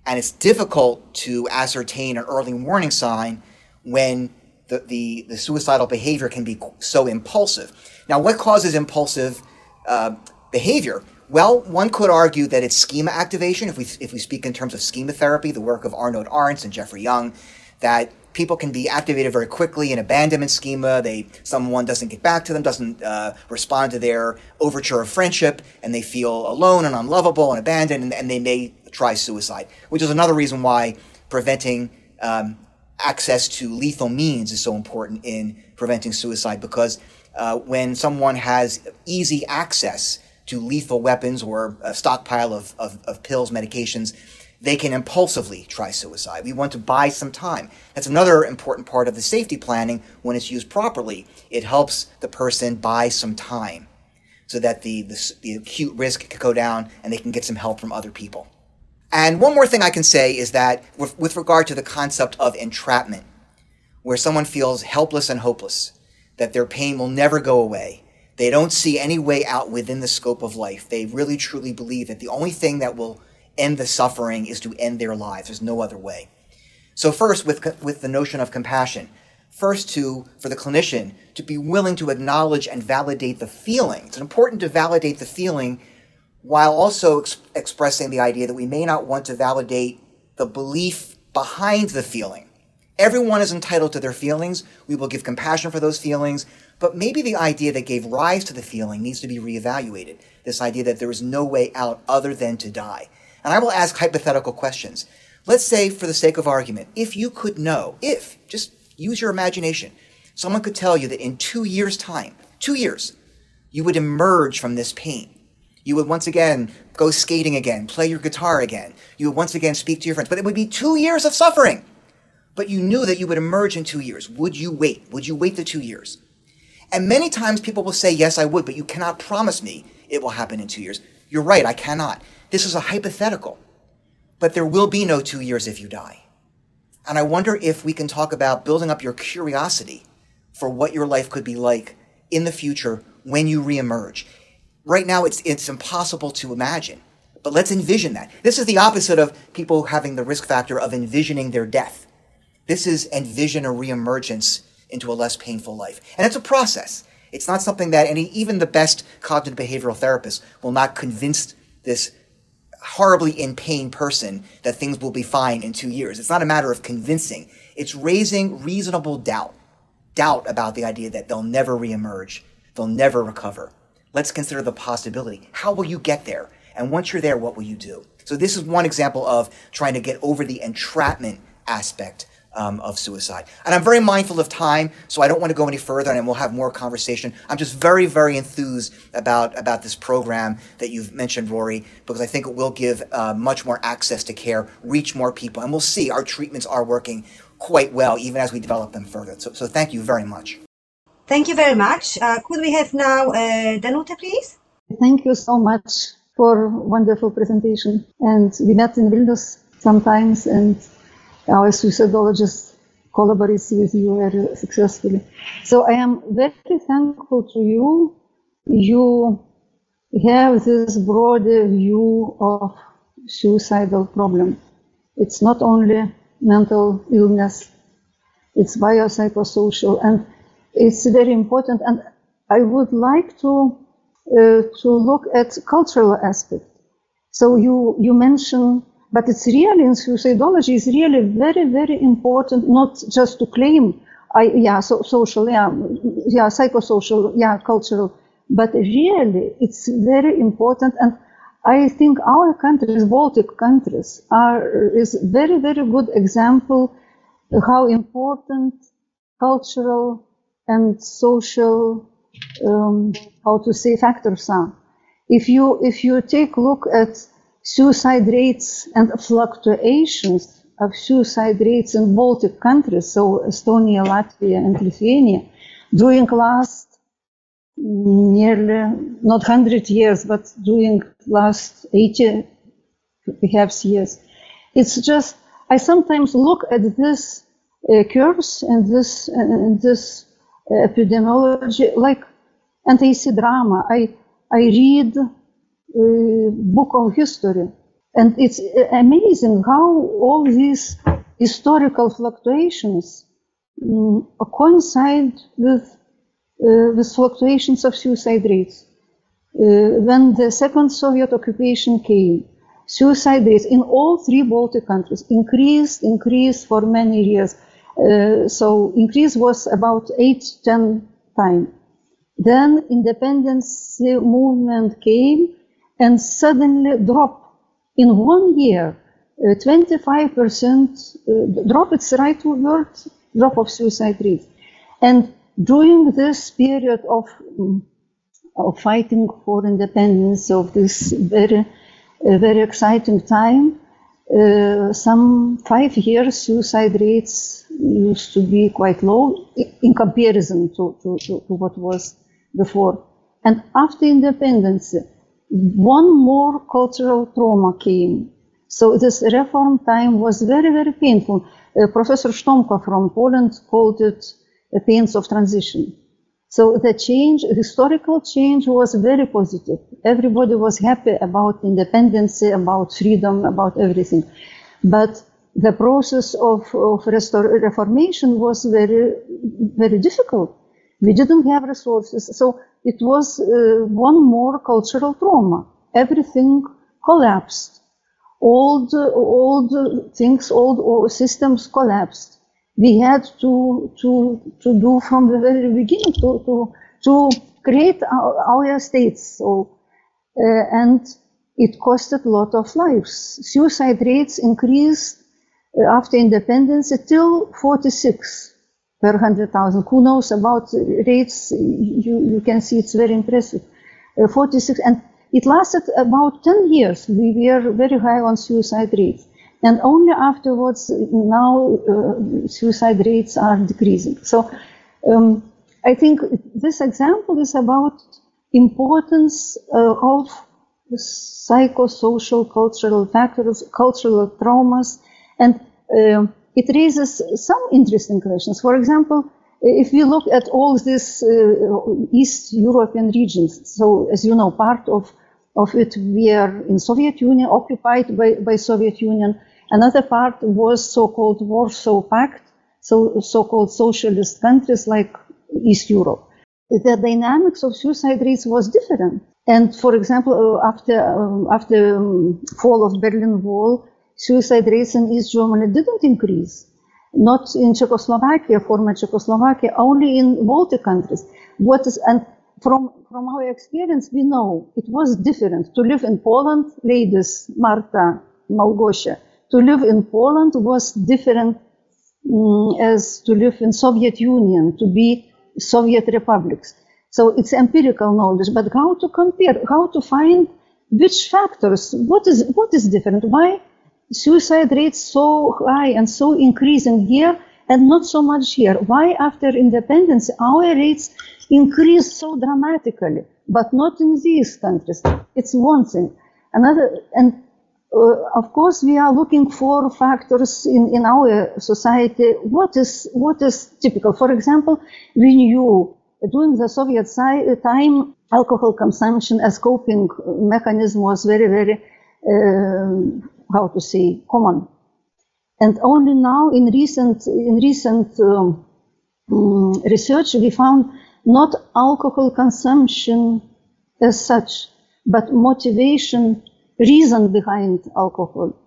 And it's difficult to ascertain an early warning sign when the, the, the suicidal behavior can be so impulsive. Now, what causes impulsive uh, behavior? Well, one could argue that it's schema activation, if we, if we speak in terms of schema therapy, the work of Arnold Arntz and Jeffrey Young, that people can be activated very quickly in abandonment schema. They someone doesn't get back to them, doesn't uh, respond to their overture of friendship, and they feel alone and unlovable and abandoned, and, and they may try suicide. Which is another reason why preventing um, access to lethal means is so important in preventing suicide because uh, when someone has easy access to lethal weapons or a stockpile of, of, of pills, medications, they can impulsively try suicide. We want to buy some time. That's another important part of the safety planning when it's used properly. It helps the person buy some time so that the, the, the acute risk can go down and they can get some help from other people. And one more thing I can say is that with, with regard to the concept of entrapment, where someone feels helpless and hopeless, that their pain will never go away, they don't see any way out within the scope of life. They really truly believe that the only thing that will end the suffering is to end their lives. There's no other way. So first, with, with the notion of compassion, first to, for the clinician, to be willing to acknowledge and validate the feeling. It's important to validate the feeling while also ex- expressing the idea that we may not want to validate the belief behind the feeling. Everyone is entitled to their feelings. We will give compassion for those feelings, but maybe the idea that gave rise to the feeling needs to be reevaluated. This idea that there is no way out other than to die. And I will ask hypothetical questions. Let's say, for the sake of argument, if you could know, if, just use your imagination, someone could tell you that in two years' time, two years, you would emerge from this pain. You would once again go skating again, play your guitar again. You would once again speak to your friends. But it would be two years of suffering. But you knew that you would emerge in two years. Would you wait? Would you wait the two years? And many times people will say, yes, I would, but you cannot promise me it will happen in two years. You're right, I cannot. This is a hypothetical. But there will be no two years if you die. And I wonder if we can talk about building up your curiosity for what your life could be like in the future when you reemerge. Right now, it's, it's impossible to imagine. But let's envision that. This is the opposite of people having the risk factor of envisioning their death. This is envision a reemergence into a less painful life. And it's a process. It's not something that any, even the best cognitive behavioral therapist will not convince this horribly in pain person that things will be fine in two years. It's not a matter of convincing. It's raising reasonable doubt. Doubt about the idea that they'll never reemerge. They'll never recover. Let's consider the possibility. How will you get there? And once you're there, what will you do? So this is one example of trying to get over the entrapment aspect um, of suicide. And I'm very mindful of time, so I don't want to go any further, and we'll have more conversation. I'm just very, very enthused about about this program that you've mentioned, Rory, because I think it will give uh, much more access to care, reach more people, and we'll see our treatments are working quite well, even as we develop them further. So, so thank you very much. Thank you very much. Uh, could we have now uh, Danuta, please? Thank you so much for wonderful presentation. And we met in Vilnius sometimes, and our suicidologist collaborates with you very successfully. So I am very thankful to you you have this broader view of suicidal problem. It's not only mental illness, it's biopsychosocial, and it's very important. And I would like to uh, to look at cultural aspect. So you you mention, but it's really in suicidology is really very very important, not just to claim, I yeah so social yeah yeah psychosocial yeah cultural, but really it's very important and. I think our countries, Baltic countries, are is very very good example how important cultural and social um, how to say factors are. If you if you take a look at suicide rates and fluctuations of suicide rates in Baltic countries, so Estonia, Latvia, and Lithuania, during last nearly not 100 years, but during last 80 perhaps years, it's just I sometimes look at this uh, curves and this and this epidemiology like and I see drama. I I read uh, book of history, and it's amazing how all these historical fluctuations um, coincide with uh, with fluctuations of suicide rates. Uh, when the second Soviet occupation came, suicide rates in all three Baltic countries increased, increased for many years. Uh, so increase was about eight, ten times. Then independence movement came and suddenly drop in one year. 25% uh, drop, it's the right word, drop of suicide rate. And during this period of, of fighting for independence, of this very, uh, very exciting time, uh, some five years suicide rates used to be quite low in comparison to, to, to, to what was before. And after independence, one more cultural trauma came. So this reform time was very, very painful. Uh, Professor Sztompka from Poland called it a pains of transition. So the change, historical change was very positive. Everybody was happy about independence, about freedom, about everything. But the process of, of restor- reformation was very, very difficult. We didn't have resources. So it was uh, one more cultural trauma. Everything collapsed. The, all things, the systems collapsed we had to to to do from the very beginning to to to create our, our states. So uh, and it costed a lot of lives. Suicide rates increased uh, after independence till 46 per 100,000. Who knows about rates? You, you can see it's very impressive. Uh, 46, and it lasted about 10 years. We were very high on suicide rates and only afterwards now uh, suicide rates are decreasing. So um, I think this example is about importance uh, of psychosocial cultural factors, cultural traumas, and uh, it raises some interesting questions. For example, if we look at all these uh, East European regions, so as you know, part of of it we are in Soviet Union, occupied by, by Soviet Union. Another part was so-called Warsaw Pact, so so-called socialist countries like East Europe. The dynamics of suicide rates was different. And for example, uh, after um, after um, fall of Berlin Wall, suicide rates in East Germany didn't increase. Not in Czechoslovakia, former Czechoslovakia, only in Baltic countries. What is and from from our experience, we know it was different to live in Poland. Ladies, Marta, Malgosia, to live in Poland was different um, as to live in Soviet Union, to be Soviet republics. So it's empirical knowledge, but how to compare, how to find which factors, what is, what is different? Why suicide rates so high and so increasing here and not so much here? Why after independence our rates increase so dramatically, but not in these countries? It's one thing. Another, and uh, of course, we are looking for factors in, in our society. What is what is typical? For example, we knew during the Soviet time alcohol consumption as coping mechanism was very, very, uh, how to say, common. And only now in recent, in recent um, um, research, we found not alcohol consumption as such, but motivation, reason behind alcohol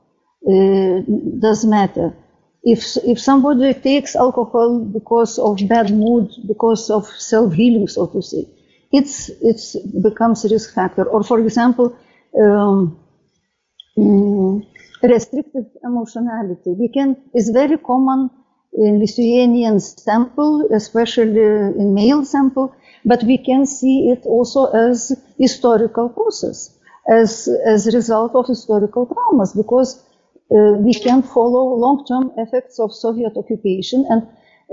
uh, does matter. If, if somebody takes alcohol because of bad mood, because of self-healing, so to say, it's, it's becomes a risk factor. Or for example, um, mm, restricted emotionality. We can, is very common in Lithuanian sample, especially in male sample, but we can see it also as historical process, as, as a result of historical traumas, because uh, we can follow long-term effects of Soviet occupation and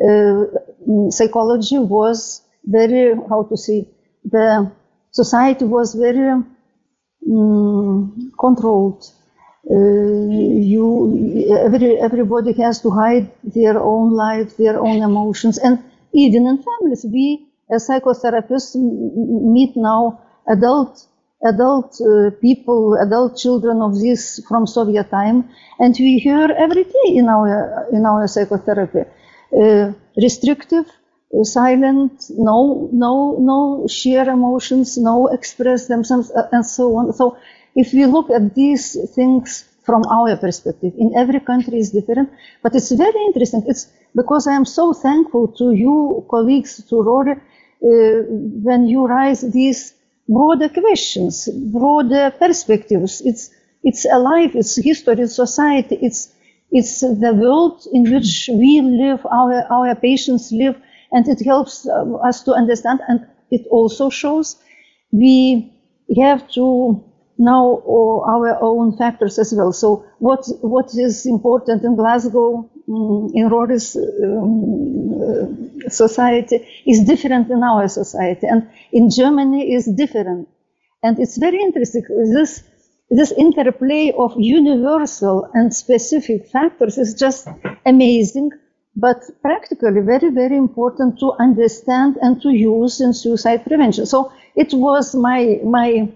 uh, psychology was very, how to say, the society was very um, controlled you every everybody has to hide their own life, their own emotions, and even in families, we as psychotherapists meet now adult adult uh, people, adult children of this from Soviet time, and we hear every day in our in our psychotherapy, uh, restrictive, uh, silent, no no no share emotions, no express themselves, uh, and so on. So if we look at these things from our perspective, in every country is different, but it's very interesting. It's because I am so thankful to you, colleagues, to Rory, uh, when you raise these broader questions, broader perspectives. It's it's alive. It's history, it's society. It's it's the world in which we live, our our patients live, and it helps uh, us to understand. And it also shows we have to know our own factors as well. So what what is important in Glasgow, mm, in Rory's um, uh, society, is different in our society, and in Germany is different. And it's very interesting. This this interplay of universal and specific factors is just amazing, but practically very very important to understand and to use in suicide prevention. So it was my my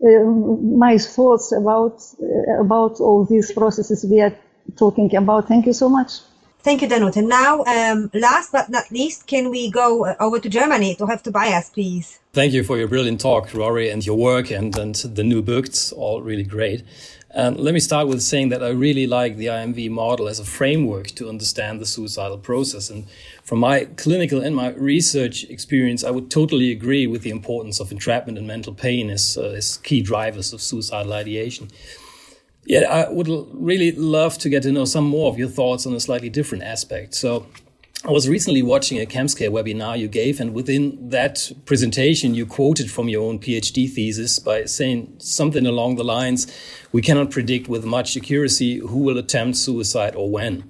my thoughts about uh, about all these processes we are talking about. Thank you so much. Thank you, Danute. And now, um, last but not least, can we go uh, over to Germany to have Tobias, please? Thank you for your brilliant talk, Rory, and your work and, and the new books, all really great. And let me start with saying that I really like the IMV model as a framework to understand the suicidal process. And from my clinical and my research experience, I would totally agree with the importance of entrapment and mental pain as, uh, as key drivers of suicidal ideation. Yet I would really love to get to know some more of your thoughts on a slightly different aspect. So I was recently watching a CAMSCare webinar you gave, and within that presentation, you quoted from your own PhD thesis by saying something along the lines We cannot predict with much accuracy who will attempt suicide or when.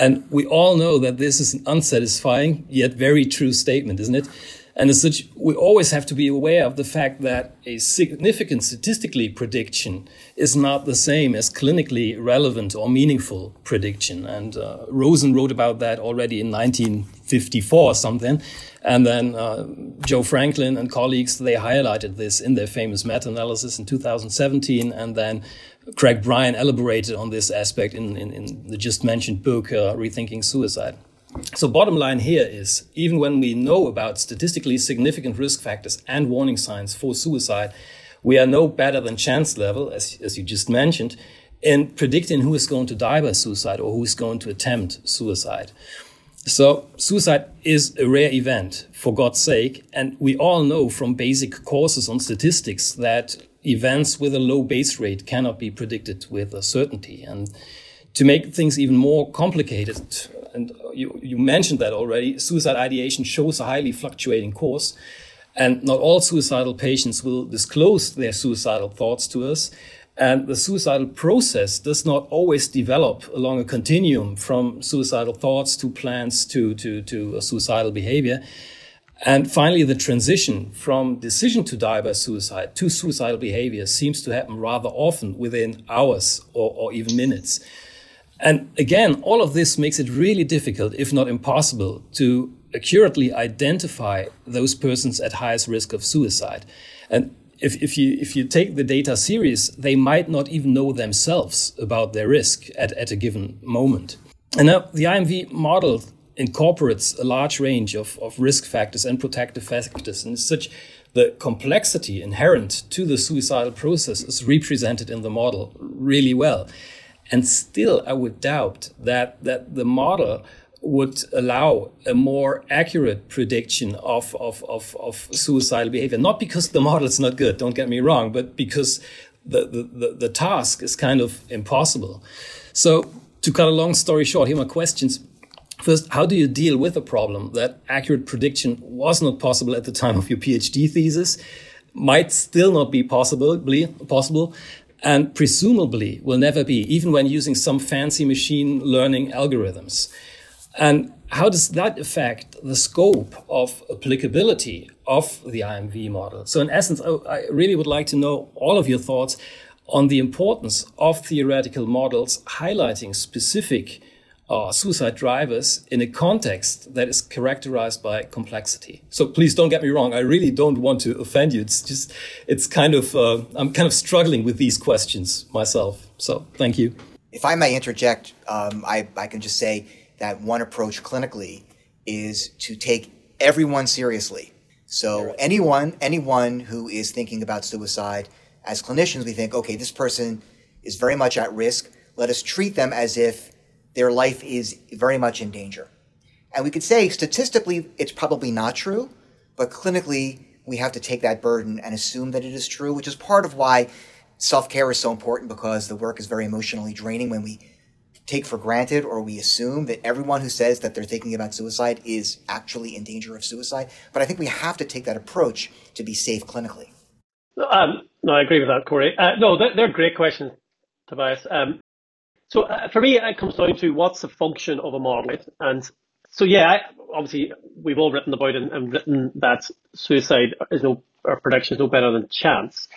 And we all know that this is an unsatisfying yet very true statement, isn't it? And as such, we always have to be aware of the fact that a significant statistically prediction is not the same as clinically relevant or meaningful prediction. And uh, Rosen wrote about that already in 1954 or something. And then uh, Joe Franklin and colleagues, they highlighted this in their famous meta-analysis in 2017. And then Craig Bryan elaborated on this aspect in, in, in the just mentioned book, uh, Rethinking Suicide. So bottom line here is, even when we know about statistically significant risk factors and warning signs for suicide, we are no better than chance level, as, as you just mentioned, in predicting who is going to die by suicide or who is going to attempt suicide. So suicide is a rare event, for God's sake, and we all know from basic courses on statistics that events with a low base rate cannot be predicted with a certainty. And to make things even more complicated, and you, you mentioned that already, suicide ideation shows a highly fluctuating course. And not all suicidal patients will disclose their suicidal thoughts to us. And the suicidal process does not always develop along a continuum from suicidal thoughts to plans to, to, to suicidal behavior. And finally, the transition from decision to die by suicide to suicidal behavior seems to happen rather often within hours or, or even minutes. And again, all of this makes it really difficult, if not impossible, to accurately identify those persons at highest risk of suicide. And if, if, you, if you take the data serious, they might not even know themselves about their risk at, at a given moment. And now the IMV model incorporates a large range of, of risk factors and protective factors, and such the complexity inherent to the suicidal process is represented in the model really well. And still, I would doubt that, that the model would allow a more accurate prediction of, of, of, of suicidal behavior. Not because the model is not good, don't get me wrong, but because the, the, the, task is kind of impossible. So, to cut a long story short, here are my questions. First, how do you deal with the problem that accurate prediction was not possible at the time of your PhD thesis, might still not be possible, possible, and presumably will never be, even when using some fancy machine learning algorithms? And how does that affect the scope of applicability of the IMV model? So, in essence, I really would like to know all of your thoughts on the importance of theoretical models highlighting specific uh, suicide drivers in a context that is characterized by complexity. So please don't get me wrong. I really don't want to offend you. It's just, it's kind of, uh, I'm kind of struggling with these questions myself. So thank you. If I may interject, um, I, I can just say that one approach clinically is to take everyone seriously. So anyone, anyone who is thinking about suicide, as clinicians, we think, okay, this person is very much at risk. Let us treat them as if their life is very much in danger. And we could say statistically it's probably not true, but clinically we have to take that burden and assume that it is true, which is part of why self care is so important because the work is very emotionally draining when we take for granted or we assume that everyone who says that they're thinking about suicide is actually in danger of suicide. But I think we have to take that approach to be safe clinically. Um, no, I agree with that, Cory. Uh, no, they're, they're, great questions, Tobias. Um, so uh, for me, it comes down to what's the function of a model, and so yeah, I, obviously we've all written about and, and, written that suicide is no or prediction is no better than chance,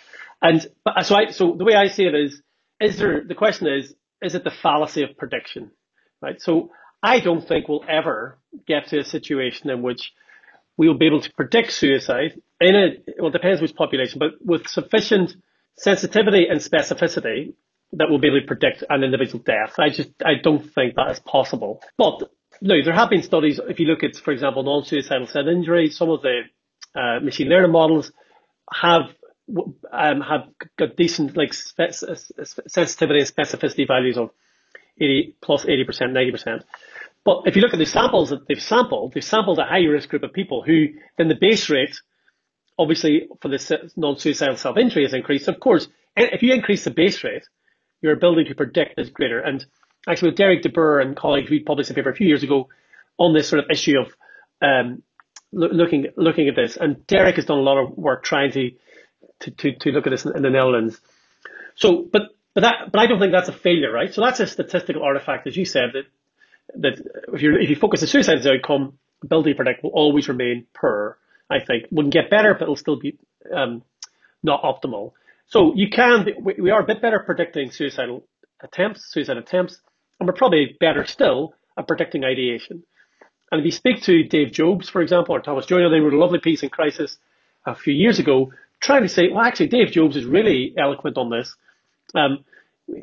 and so I so the way I see it is is there the question is is it the fallacy of prediction, right? So I don't think we'll ever get to a situation in which we will be able to predict suicide in a well it depends which population, but with sufficient sensitivity and specificity that we'll be able to predict an individual death. I just I don't think that is possible. But no, there have been studies. If you look at, for example, non-suicidal self injury, some of the uh, machine learning models have um, have got decent like sensitivity and specificity values of 80 plus 80 percent, 90 percent. But if you look at the samples that they've sampled, they've sampled a high risk group of people who then the base rate, obviously for the non-suicidal self-injury has increased. Of course, if you increase the base rate, your ability to predict is greater. And actually, with Derek de Beurs and colleagues, we published a paper a few years ago on this sort of issue of um, lo- looking looking at this. And Derek has done a lot of work trying to to, to, to look at this in, the Netherlands. So, but but that but I don't think that's a failure, right? So that's a statistical artifact, as you said, that that if you if you focus as the outcome, ability to predict will always remain poor. I think wouldn't get better, but it'll still be um, not optimal. So you can, we are a bit better predicting suicidal attempts, suicide attempts, and we're probably better still at predicting ideation. And if you speak to Dave Jobes, for example, or Thomas Joiner, they wrote a lovely piece in Crisis a few years ago, trying to say, well, actually, Dave Jobes is really eloquent on this. Um,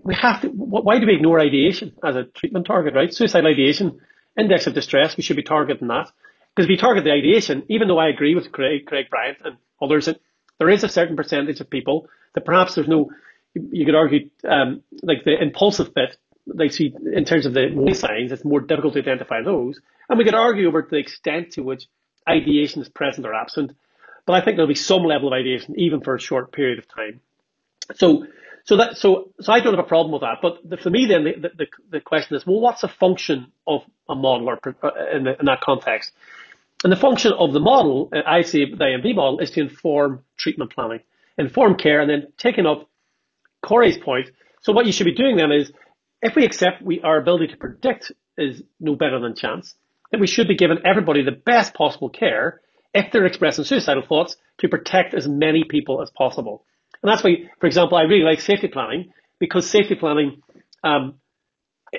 we have to, why do we ignore ideation as a treatment target, right? Suicidal ideation, index of distress, we should be targeting that. Because if you target the ideation, even though I agree with Craig, Craig Bryan and others that there is a certain percentage of people that perhaps there's no, you could argue, um, like the impulsive bit, like see in terms of the signs, it's more difficult to identify those. And we could argue over the extent to which ideation is present or absent. But I think there'll be some level of ideation even for a short period of time. So, so that, so, so I don't have a problem with that. But the, for me, then the, the, the question is, well, what's the function of a model or uh, in, the, in that context? And the function of the model, uh, I see the IMV model, is to inform treatment planning informed care, and then taking up Cory's point. So what you should be doing then is, if we accept we our ability to predict is no better than chance, then we should be giving everybody the best possible care if they're expressing suicidal thoughts to protect as many people as possible. And that's why, for example, I really like safety planning because safety planning um,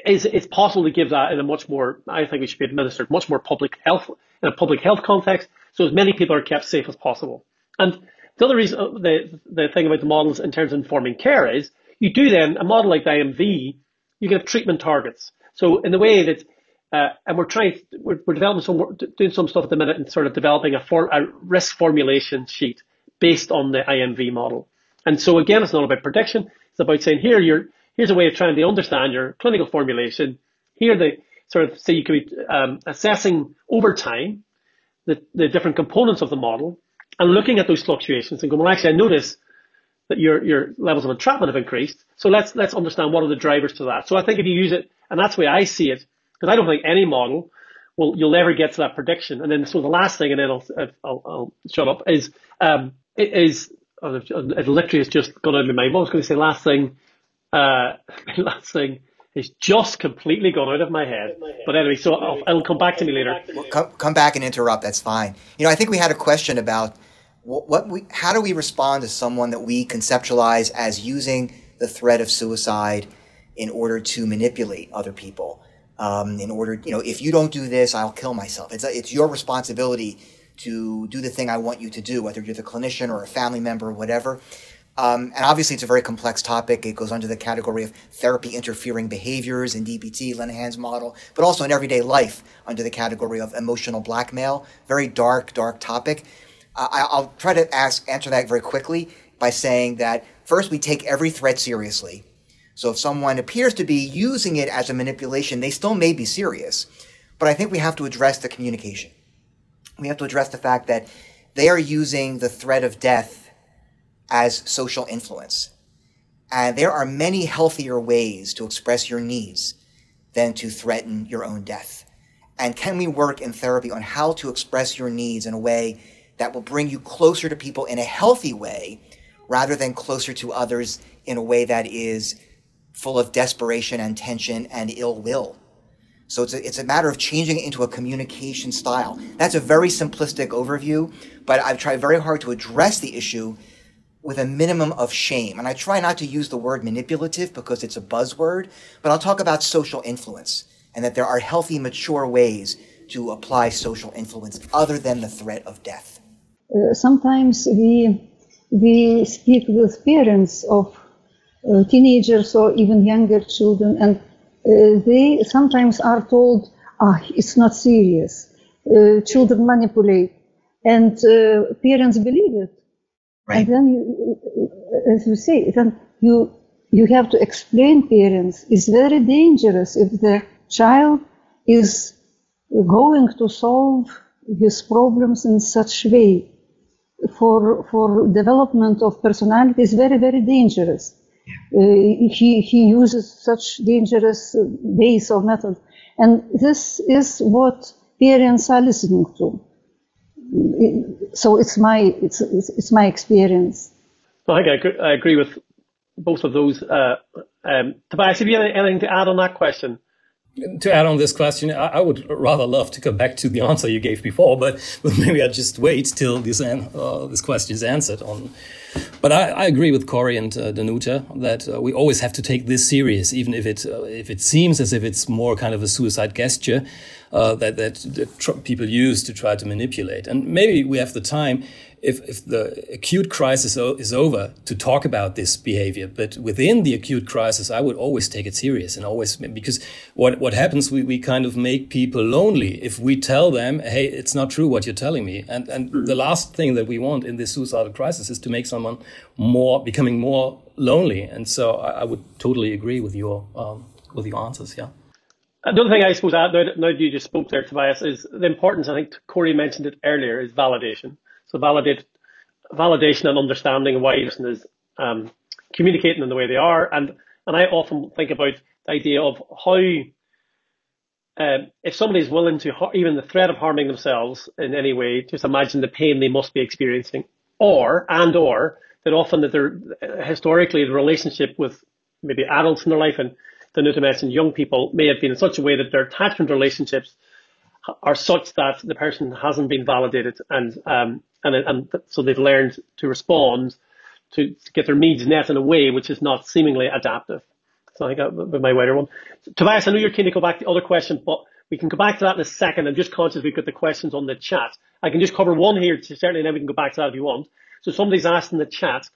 is it's possible to give that in a much more, I think it should be administered much more public health, in a public health context, so as many people are kept safe as possible. And the other reason, uh, the, the thing about the models in terms of informing care is, you do then, a model like the IMV, you get treatment targets. So in the way that, uh, and we're trying, we're, we're developing some, doing some stuff at the minute and sort of developing a, for, a risk formulation sheet based on the IMV model. And so again, it's not about prediction. It's about saying here, you're, here's a way of trying to understand your clinical formulation. Here, the sort of say you could be um, assessing over time the, the different components of the model and looking at those fluctuations and going, well, actually, I notice that your your levels of entrapment have increased. So let's let's understand what are the drivers to that. So I think if you use it, and that's the way I see it, because I don't think any model will you'll ever get to that prediction. And then so the last thing, and then I'll I'll, I'll shut up is um is oh, it literally has just gone out of my mind. What I was going to say last thing, uh, last thing is just completely gone out of my head. But anyway, so I'll, it'll come back to me later. Well, come, come back and interrupt. That's fine. You know, I think we had a question about what, what we, how do we respond to someone that we conceptualize as using the threat of suicide in order to manipulate other people? Um, in order, you know, if you don't do this, I'll kill myself. It's, it's your responsibility to do the thing I want you to do, whether you're the clinician or a family member or whatever. Um, and obviously, it's a very complex topic. It goes under the category of therapy interfering behaviors in DBT, Linehan's model, but also in everyday life under the category of emotional blackmail. Very dark, dark topic. I'll try to ask, answer that very quickly by saying that first, we take every threat seriously. So if someone appears to be using it as a manipulation, they still may be serious. But I think we have to address the communication. We have to address the fact that they are using the threat of death as social influence. And there are many healthier ways to express your needs than to threaten your own death. And can we work in therapy on how to express your needs in a way that will bring you closer to people in a healthy way rather than closer to others in a way that is full of desperation and tension and ill will. So it's a, it's a matter of changing it into a communication style. That's a very simplistic overview, but I've tried very hard to address the issue with a minimum of shame. And I try not to use the word manipulative because it's a buzzword, but I'll talk about social influence and that there are healthy, mature ways to apply social influence other than the threat of death. Uh, sometimes we we speak with parents of uh, teenagers or even younger children, and uh, they sometimes are told, "Ah, it's not serious." Uh, children manipulate, and uh, parents believe it. Right. And then, you, as you say, then you you have to explain parents. It's very dangerous if the child is going to solve his problems in such way for for development of personality is very very dangerous. Yeah. Uh, he he uses such dangerous ways or methods, and this is what parents are listening to. So it's my it's it's, it's my experience. I think I agree, I agree with both of those. Uh, um, Tobias, have you anything to add on that question? to add on this question, I, I, would rather love to come back to the answer you gave before, but, but maybe I just wait till this an, uh, this question is answered. On, but I, I agree with Cory and uh, Danuta that uh, we always have to take this serious, even if it uh, if it seems as if it's more kind of a suicide gesture uh, that that, that people use to try to manipulate. And maybe we have the time if, if the acute crisis is over to talk about this behavior. But within the acute crisis, I would always take it serious and always, because what, what happens, we, we kind of make people lonely if we tell them, hey, it's not true what you're telling me. And, and hmm. the last thing that we want in this suicidal crisis is to make someone more, becoming more lonely. And so I, I would totally agree with your, um, with your answers. Yeah. Uh, Another thing I suppose, uh, now that you just spoke there, Tobias, is the importance, I think Cory mentioned it earlier, is validation. So validate, validation and understanding why a person is um, communicating in the way they are. And, and I often think about the idea of how, um, if somebody is willing to, even the threat of harming themselves in any way, just imagine the pain they must be experiencing. Or, and or, that often that they're, historically, the relationship with maybe adults in their life and the new to mention young people may have been in such a way that their attachment relationships are such that the person hasn't been validated and um, and and so they've learned to respond to, to get their needs met in a way which is not seemingly adaptive. So I think my wider one. Tobias, I know you're keen to go back to the other question, but we can go back to that in a second. I'm just conscious we've got the questions on the chat. I can just cover one here, to certainly, and then we can go back to that if you want. So somebody's asked in the chat,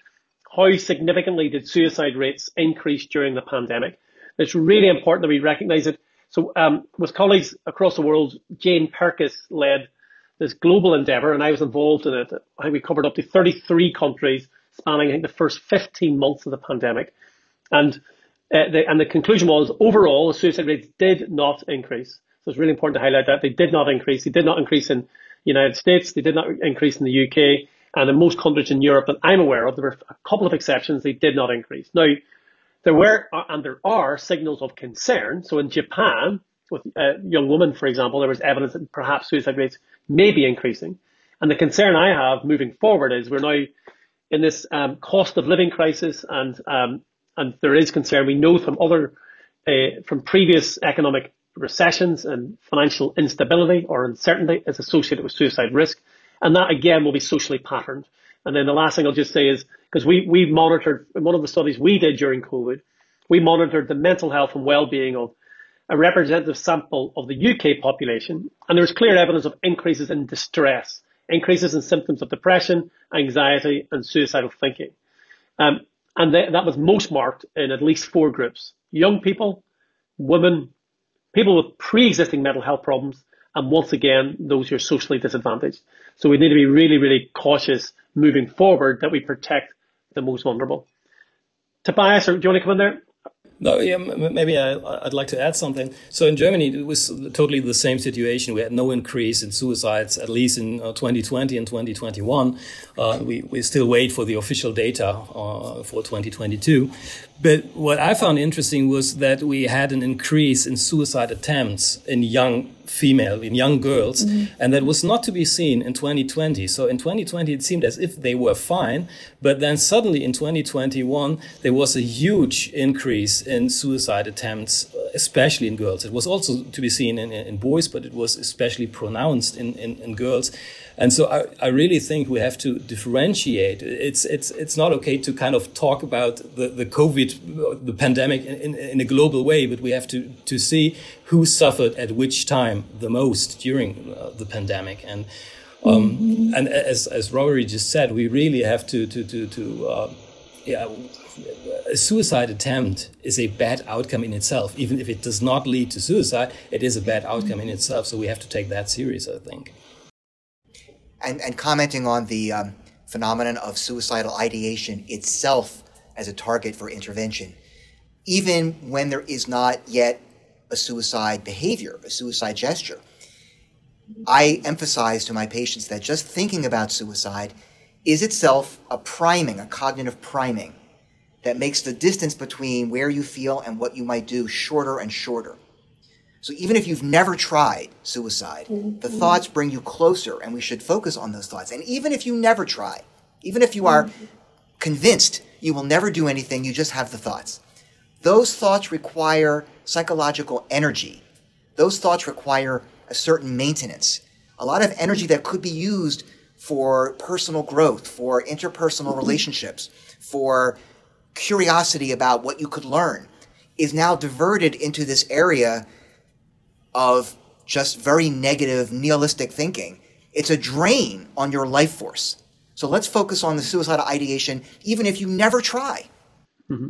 how significantly did suicide rates increase during the pandemic? It's really important that we recognise it. So um, with colleagues across the world, Jane Pirkis led this global endeavour, and I was involved in it. I think we covered up to 33 countries, spanning I think the first 15 months of the pandemic, and uh, the, and the conclusion was overall the suicide rates did not increase. So it's really important to highlight that they did not increase. They did not increase in the United States. They did not increase in the UK. And in most countries in Europe that I'm aware of, there were a couple of exceptions. They did not increase. Now, there were and there are signals of concern. So in Japan, with a young woman, for example, there was evidence that perhaps suicide rates may be increasing. And the concern I have moving forward is we're now in this um, cost of living crisis, and um, and there is concern. We know from other uh, from previous economic recessions and financial instability or uncertainty is associated with suicide risk, and that again will be socially patterned. And then the last thing I'll just say is because we we monitored in one of the studies we did during COVID, we monitored the mental health and well-being of a representative sample of the UK population, and there was clear evidence of increases in distress, increases in symptoms of depression, anxiety, and suicidal thinking. Um, and th- that was most marked in at least four groups young people, women, people with pre existing mental health problems, and once again, those who are socially disadvantaged. So we need to be really, really cautious moving forward that we protect the most vulnerable. Tobias, or do you want to come in there? No, yeah, maybe I, would like to add something. So in Germany, it was totally the same situation. We had no increase in suicides, at least in uh, 2020 and 2021. Uh, we, we still wait for the official data uh, for 2022. But what I found interesting was that we had an increase in suicide attempts in young female, in young girls, mm-hmm. and that was not to be seen in 2020. So in 2020, it seemed as if they were fine, but then suddenly in 2021, there was a huge increase in suicide attempts, especially in girls. It was also to be seen in, in boys, but it was especially pronounced in, in, in girls. And so I, I really think we have to differentiate. It's, it's, it's not okay to kind of talk about the, the COVID, the pandemic in, in, a global way, but we have to, to see who suffered at which time the most during uh, the pandemic. And, um, mm-hmm. and as, as Rory just said, we really have to, to, to, to uh, yeah, a suicide attempt is a bad outcome in itself. Even if it does not lead to suicide, it is a bad outcome in itself. So we have to take that serious, I think and, and commenting on the um, phenomenon of suicidal ideation itself as a target for intervention, even when there is not yet a suicide behavior, a suicide gesture. I emphasize to my patients that just thinking about suicide is itself a priming, a cognitive priming that makes the distance between where you feel and what you might do shorter and shorter. So even if you've never tried suicide, mm-hmm. the thoughts bring you closer, and we should focus on those thoughts. And even if you never try, even if you are mm-hmm. convinced you will never do anything, you just have the thoughts. Those thoughts require psychological energy. Those thoughts require a certain maintenance, a lot of energy that could be used for personal growth, for interpersonal mm-hmm. relationships, for curiosity about what you could learn, is now diverted into this area of just very negative nihilistic thinking. It's a drain on your life force. So let's focus on the suicidal ideation, even if you never try. Mm-hmm.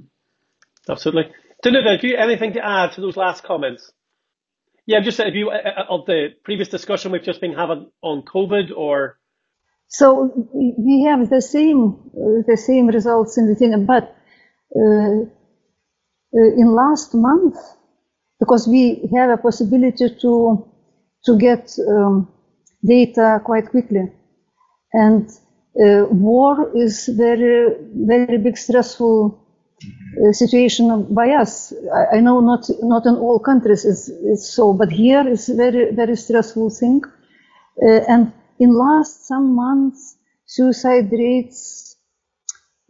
Absolutely. Danuta, do you anything to add to those last comments? Yeah, I'm just if you uh, uh, of the previous discussion we've just been having on COVID, or so we have the same uh, the same results in the thing, but in last month because we have a possibility to to get um, data quite quickly. And uh, war is very very big stressful uh, situation by us. I, I, know not not in all countries is is so, but here is very very stressful thing. Uh, and in last some months, suicide rates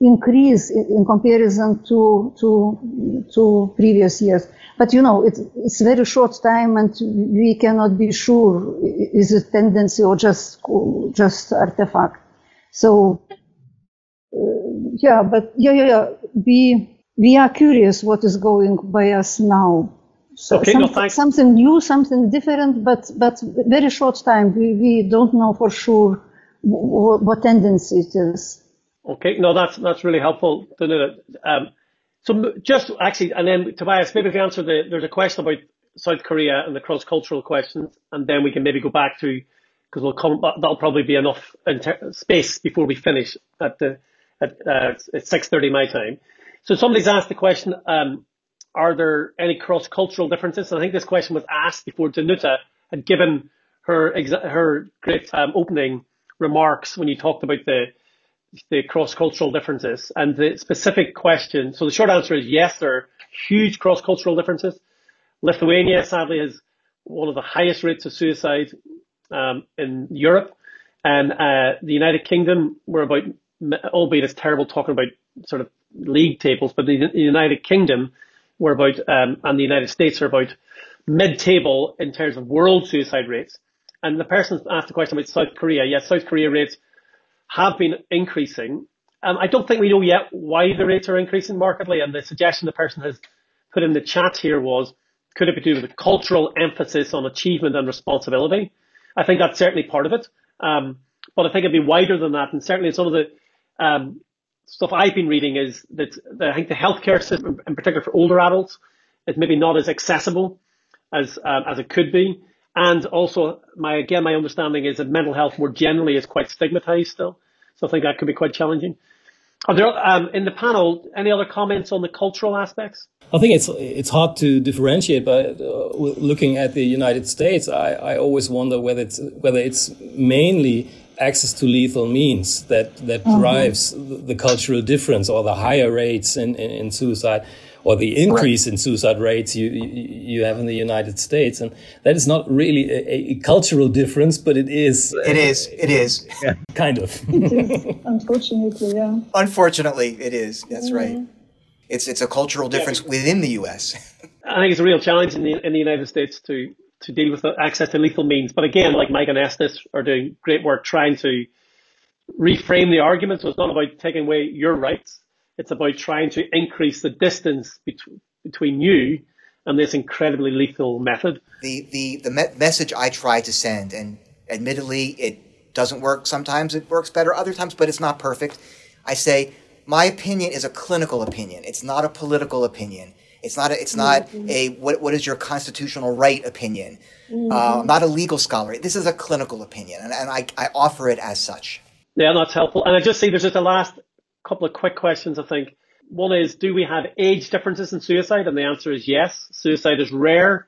increase in, comparison to to to previous years. But you know, it's, it's very short time and we cannot be sure is it tendency or just, just artifact. So, uh, yeah, but yeah, yeah, yeah, we, we are curious what is going by us now. So okay, some, no, something new, something different, but but very short time. We, we don't know for sure what, what tendency it is. Okay, no, that's that's really helpful. Um, so just actually, and then Tobias, maybe if you answer the, there's a question about South Korea and the cross-cultural questions, and then we can maybe go back to, because we'll come, that'll probably be enough inter- space before we finish at the, at, uh, at 6.30 my time. So somebody's asked the question, um, are there any cross-cultural differences? And I think this question was asked before Danuta had given her, exa- her great um, opening remarks when you talked about the, the cross-cultural differences and the specific question. So the short answer is yes, there are huge cross-cultural differences. Lithuania sadly has one of the highest rates of suicide um, in Europe, and uh, the United Kingdom we're about, albeit it's terrible talking about sort of league tables, but the, United Kingdom we're about, um, and the United States are about mid-table in terms of world suicide rates. And the person asked the question about South Korea. Yes, South Korea rates have been increasing. Um, I don't think we know yet why the rates are increasing markedly. And the suggestion the person has put in the chat here was, could it be due to the cultural emphasis on achievement and responsibility? I think that's certainly part of it. Um, but I think it'd be wider than that. And certainly some of the um, stuff I've been reading is that the, I think the healthcare system, in particular for older adults, is maybe not as accessible as um, as it could be. And also, my again, my understanding is that mental health more generally is quite stigmatized still. So I think that could be quite challenging. Are there um, in the panel any other comments on the cultural aspects? I think it's it's hard to differentiate, but uh, looking at the United States, I, I always wonder whether it's whether it's mainly access to lethal means that that mm-hmm. drives the cultural difference or the higher rates in, in, in suicide or the increase right. in suicide rates you, you have in the United States, and that is not really a, a cultural difference, but it is. It is. It is. Yeah, kind of. it is. Unfortunately, yeah. Unfortunately, it is. That's right. It's it's a cultural difference yeah. within the U.S. I think it's a real challenge in the in the United States to to deal with access to lethal means. But again, like Mike Anestis are doing great work trying to reframe the argument. So it's not about taking away your rights. It's about trying to increase the distance between, between you and this incredibly lethal method. The, the, the me- message I try to send, and admittedly, it doesn't work. Sometimes it works better, other times, but it's not perfect. I say, my opinion is a clinical opinion. It's not a political opinion. It's not a, it's not mm-hmm. a what, what is your constitutional right opinion. Mm-hmm. Uh, I'm not a legal scholar. This is a clinical opinion, and, and I, I offer it as such. Yeah, that's helpful. And I just see there's just a last couple of quick questions, I think. One is, do we have age differences in suicide? And the answer is yes. Suicide is rare.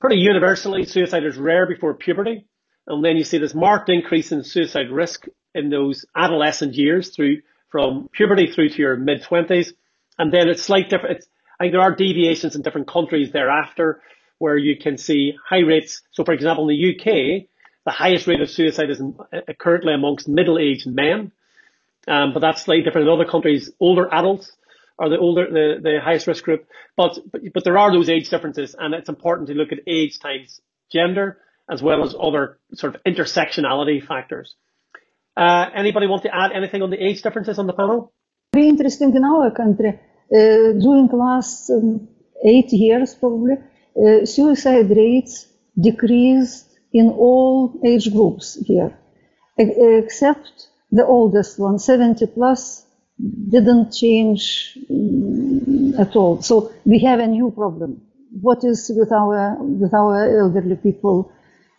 Pretty universally, suicide is rare before puberty. And then you see this marked increase in suicide risk in those adolescent years through from puberty through to your mid twenties. And then it's slight different. It's, I think there are deviations in different countries thereafter where you can see high rates. So for example, in the UK, the highest rate of suicide is uh, currently amongst middle-aged men. Um, but that's slightly different in other countries. Older adults are the older, the, the highest risk group. But, but, but there are those age differences and it's important to look at age times gender as well as other sort of intersectionality factors. Uh, anybody want to add anything on the age differences on the panel? Very interesting in our country. Uh, during last um, eight years, probably, uh, suicide rates decreased in all age groups here, except the oldest one, 70 plus, didn't change mm, at all. So we have a new problem. What is with our with our elderly people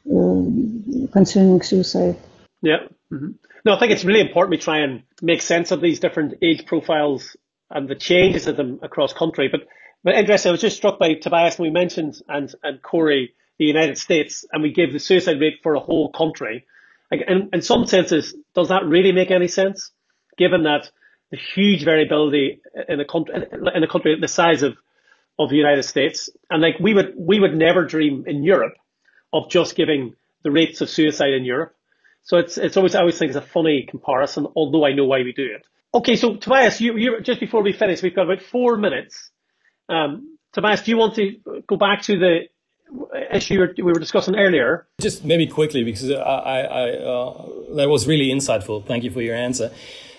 uh, concerning suicide? Yeah. Mm-hmm. No, I think it's really important we try and make sense of these different age profiles and the changes of them across country. But but interesting, I was just struck by Tobias when we mentioned and and Cory the United States, and we gave the suicide rate for a whole country. In, in some senses, does that really make any sense? Given that the huge variability in a country in a country the size of of the United States, and like we would we would never dream in Europe of just giving the rates of suicide in Europe. So it's it's always I always think it's a funny comparison, although I know why we do it. Okay, so Tobias, you, you just before we finish, we've got about four minutes. Um, Tobias, do you want to go back to the issue we were discussing earlier. Just maybe quickly, because I, I uh, that was really insightful. Thank you for your answer.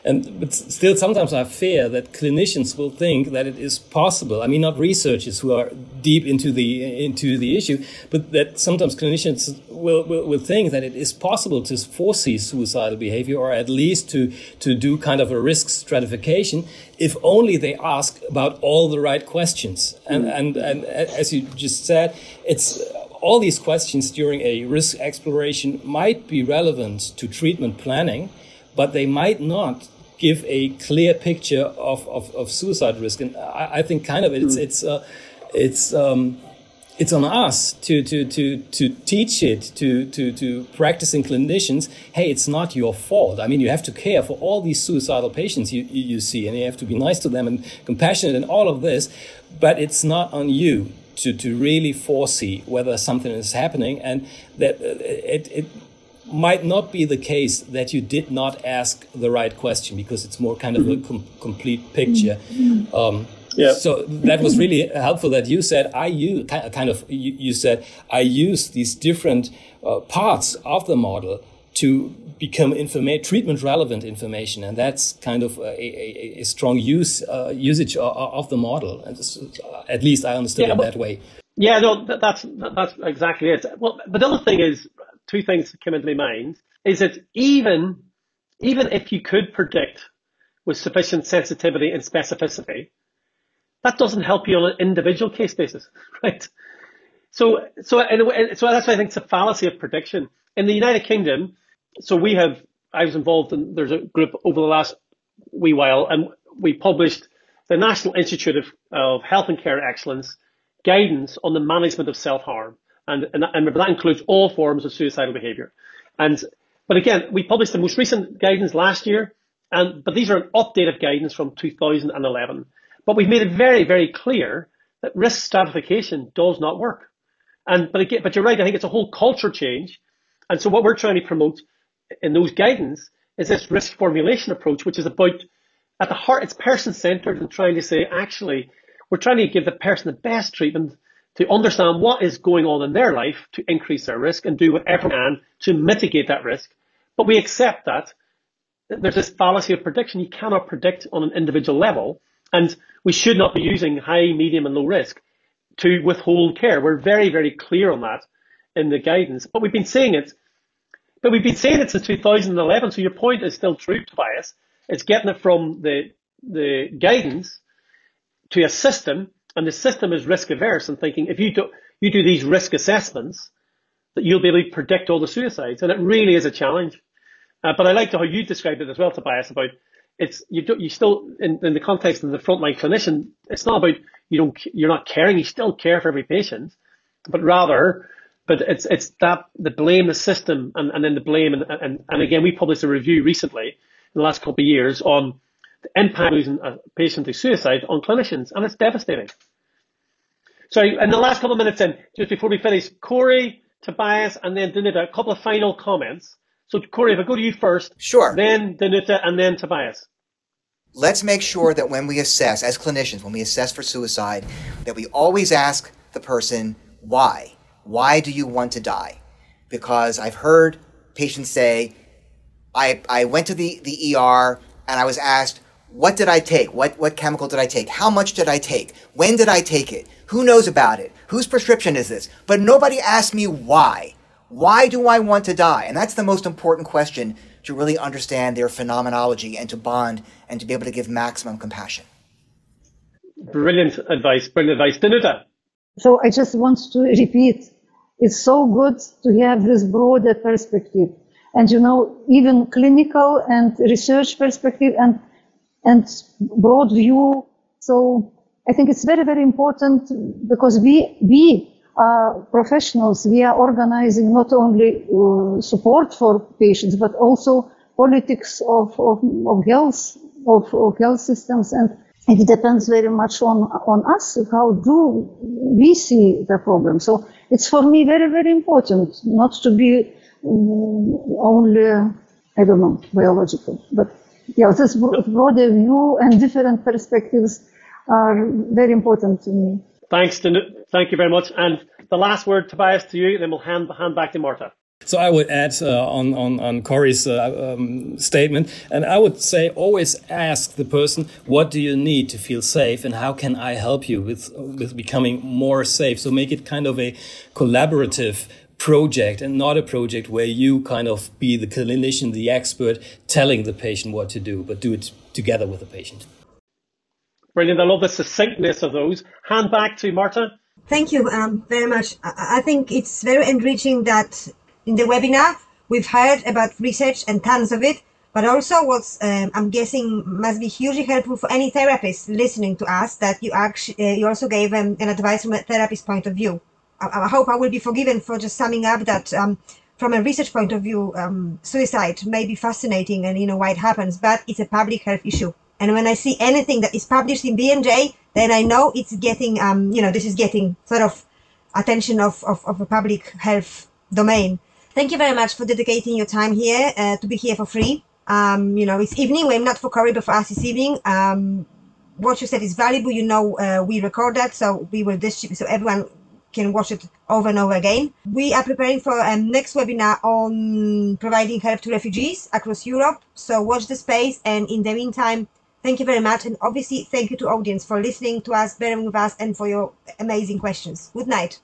And but still, sometimes I fear that clinicians will think that it is possible. I mean, not researchers who are deep into the into the issue, but that sometimes clinicians will, will, will think that it is possible to foresee suicidal behavior, or at least to to do kind of a risk stratification, if only they ask about all the right questions. And mm. and and as you just said, it's all these questions during a risk exploration might be relevant to treatment planning, but they might not give a clear picture of, of, of suicide risk. And I, I, think kind of it's, mm. it's, uh, it's, um, it's on us to, to, to, to teach it to, to, to practicing clinicians. Hey, it's not your fault. I mean, you have to care for all these suicidal patients you, you see, and you have to be nice to them and compassionate and all of this, but it's not on you to, to really foresee whether something is happening and that uh, it, it might not be the case that you did not ask the right question because it's more kind of a com complete picture. Um, yeah. So that was really helpful that you said I use kind of you, you said I use these different uh, parts of the model to become informa- treatment relevant information, and that's kind of a, a, a strong use uh, usage of, of, the model. And uh, at least I understood yeah, it that way. Yeah, no, that's that's exactly it. Well, but the other thing is two things that came into my mind is that even even if you could predict with sufficient sensitivity and specificity, that doesn't help you on an individual case basis, right? So, so, and, so that's why I think it's a fallacy of prediction. In the United Kingdom, so we have, I was involved in, there's a group over the last wee while, and we published the National Institute of, of Health and Care Excellence guidance on the management of self-harm. And, and, and that includes all forms of suicidal behavior. And, but again, we published the most recent guidance last year, and, but these are an updated guidance from 2011. But we've made it very, very clear that risk stratification does not work. And, but again, but you're right, I think it's a whole culture change. And so what we're trying to promote in those guidance is this risk formulation approach, which is about at the heart, it's person centered and trying to say, actually, we're trying to give the person the best treatment to understand what is going on in their life to increase their risk and do whatever can to mitigate that risk. But we accept that there's this fallacy of prediction. You cannot predict on an individual level, and we should not be using high, medium, and low risk to withhold care. We're very, very clear on that in the guidance. But we've been saying it, but we've been saying it since 2011. So your point is still true, Tobias. It's getting it from the the guidance to a system and the system is risk averse and thinking if you do, you do these risk assessments, that you'll be able to predict all the suicides. And it really is a challenge. Uh, but I liked how you described it as well, Tobias, about it's, you do, you still, in, in the context of the frontline clinician, it's not about you don't, you're not caring, you still care for every patient, but rather, but it's, it's that, the blame the system and, and then the blame, and, and, and again, we published a review recently in the last couple of years on the impact of losing a patient to suicide on clinicians, and it's devastating. So, in the last couple of minutes in, just before we finish, Cory, Tobias, and then Danuta, a couple of final comments. So Cory, if I go to you first. Sure. Then Danuta, and then Tobias. Let's make sure that when we assess, as clinicians, when we assess for suicide, that we always ask the person, why? Why do you want to die? Because I've heard patients say, I, I went to the, the ER and I was asked, what did I take? What, what chemical did I take? How much did I take? When did I take it? Who knows about it? Whose prescription is this? But nobody asked me why. Why do I want to die? And that's the most important question to really understand their phenomenology and to bond and to be able to give maximum compassion. Brilliant advice. Brilliant advice. Danuta. So I just want to repeat it's so good to have this broader perspective. And you know, even clinical and research perspective and and broad view. So I think it's very, very important because we, we are professionals. We are organizing not only uh, support for patients, but also politics of, of, of health, of, of health systems. And it depends very much on, on us. How do we see the problem? So it's for me very, very important not to be um, only, I don't know, biological, but yeah, this broader view and different perspectives are very important to me. Thanks, thank you very much. And the last word, Tobias, to you, then we'll hand, hand back to Marta. So I would add uh, on, on, on Cory's uh, um, statement, and I would say always ask the person, what do you need to feel safe and how can I help you with, with becoming more safe? So make it kind of a collaborative project and not a project where you kind of be the clinician, the expert telling the patient what to do, but do it together with the patient. Brilliant. I love the succinctness of those. Hand back to Marta. Thank you um, very much. I, I think it's very enriching that in the webinar, we've heard about research and tons of it, but also what's um, I'm guessing must be hugely helpful for any therapist listening to us that you actually uh, you also gave um, an advice from a therapist point of view. I, I, hope I will be forgiven for just summing up that um, from a research point of view, um, suicide may be fascinating and you know why it happens, but it's a public health issue. And when I see anything that is published in BMJ, then I know it's getting, um, you know, this is getting sort of attention of, of, of a public health domain. Thank you very much for dedicating your time here uh, to be here for free. Um, you know, it's evening. We're not for Cory, but for us it's evening. Um, what you said is valuable. You know, uh, we record that, so we will distribute, so everyone can watch it over and over again. We are preparing for a next webinar on providing help to refugees across Europe. So watch the space. And in the meantime, thank you very much. And obviously, thank you to audience for listening to us, bearing with us, and for your amazing questions. Good night.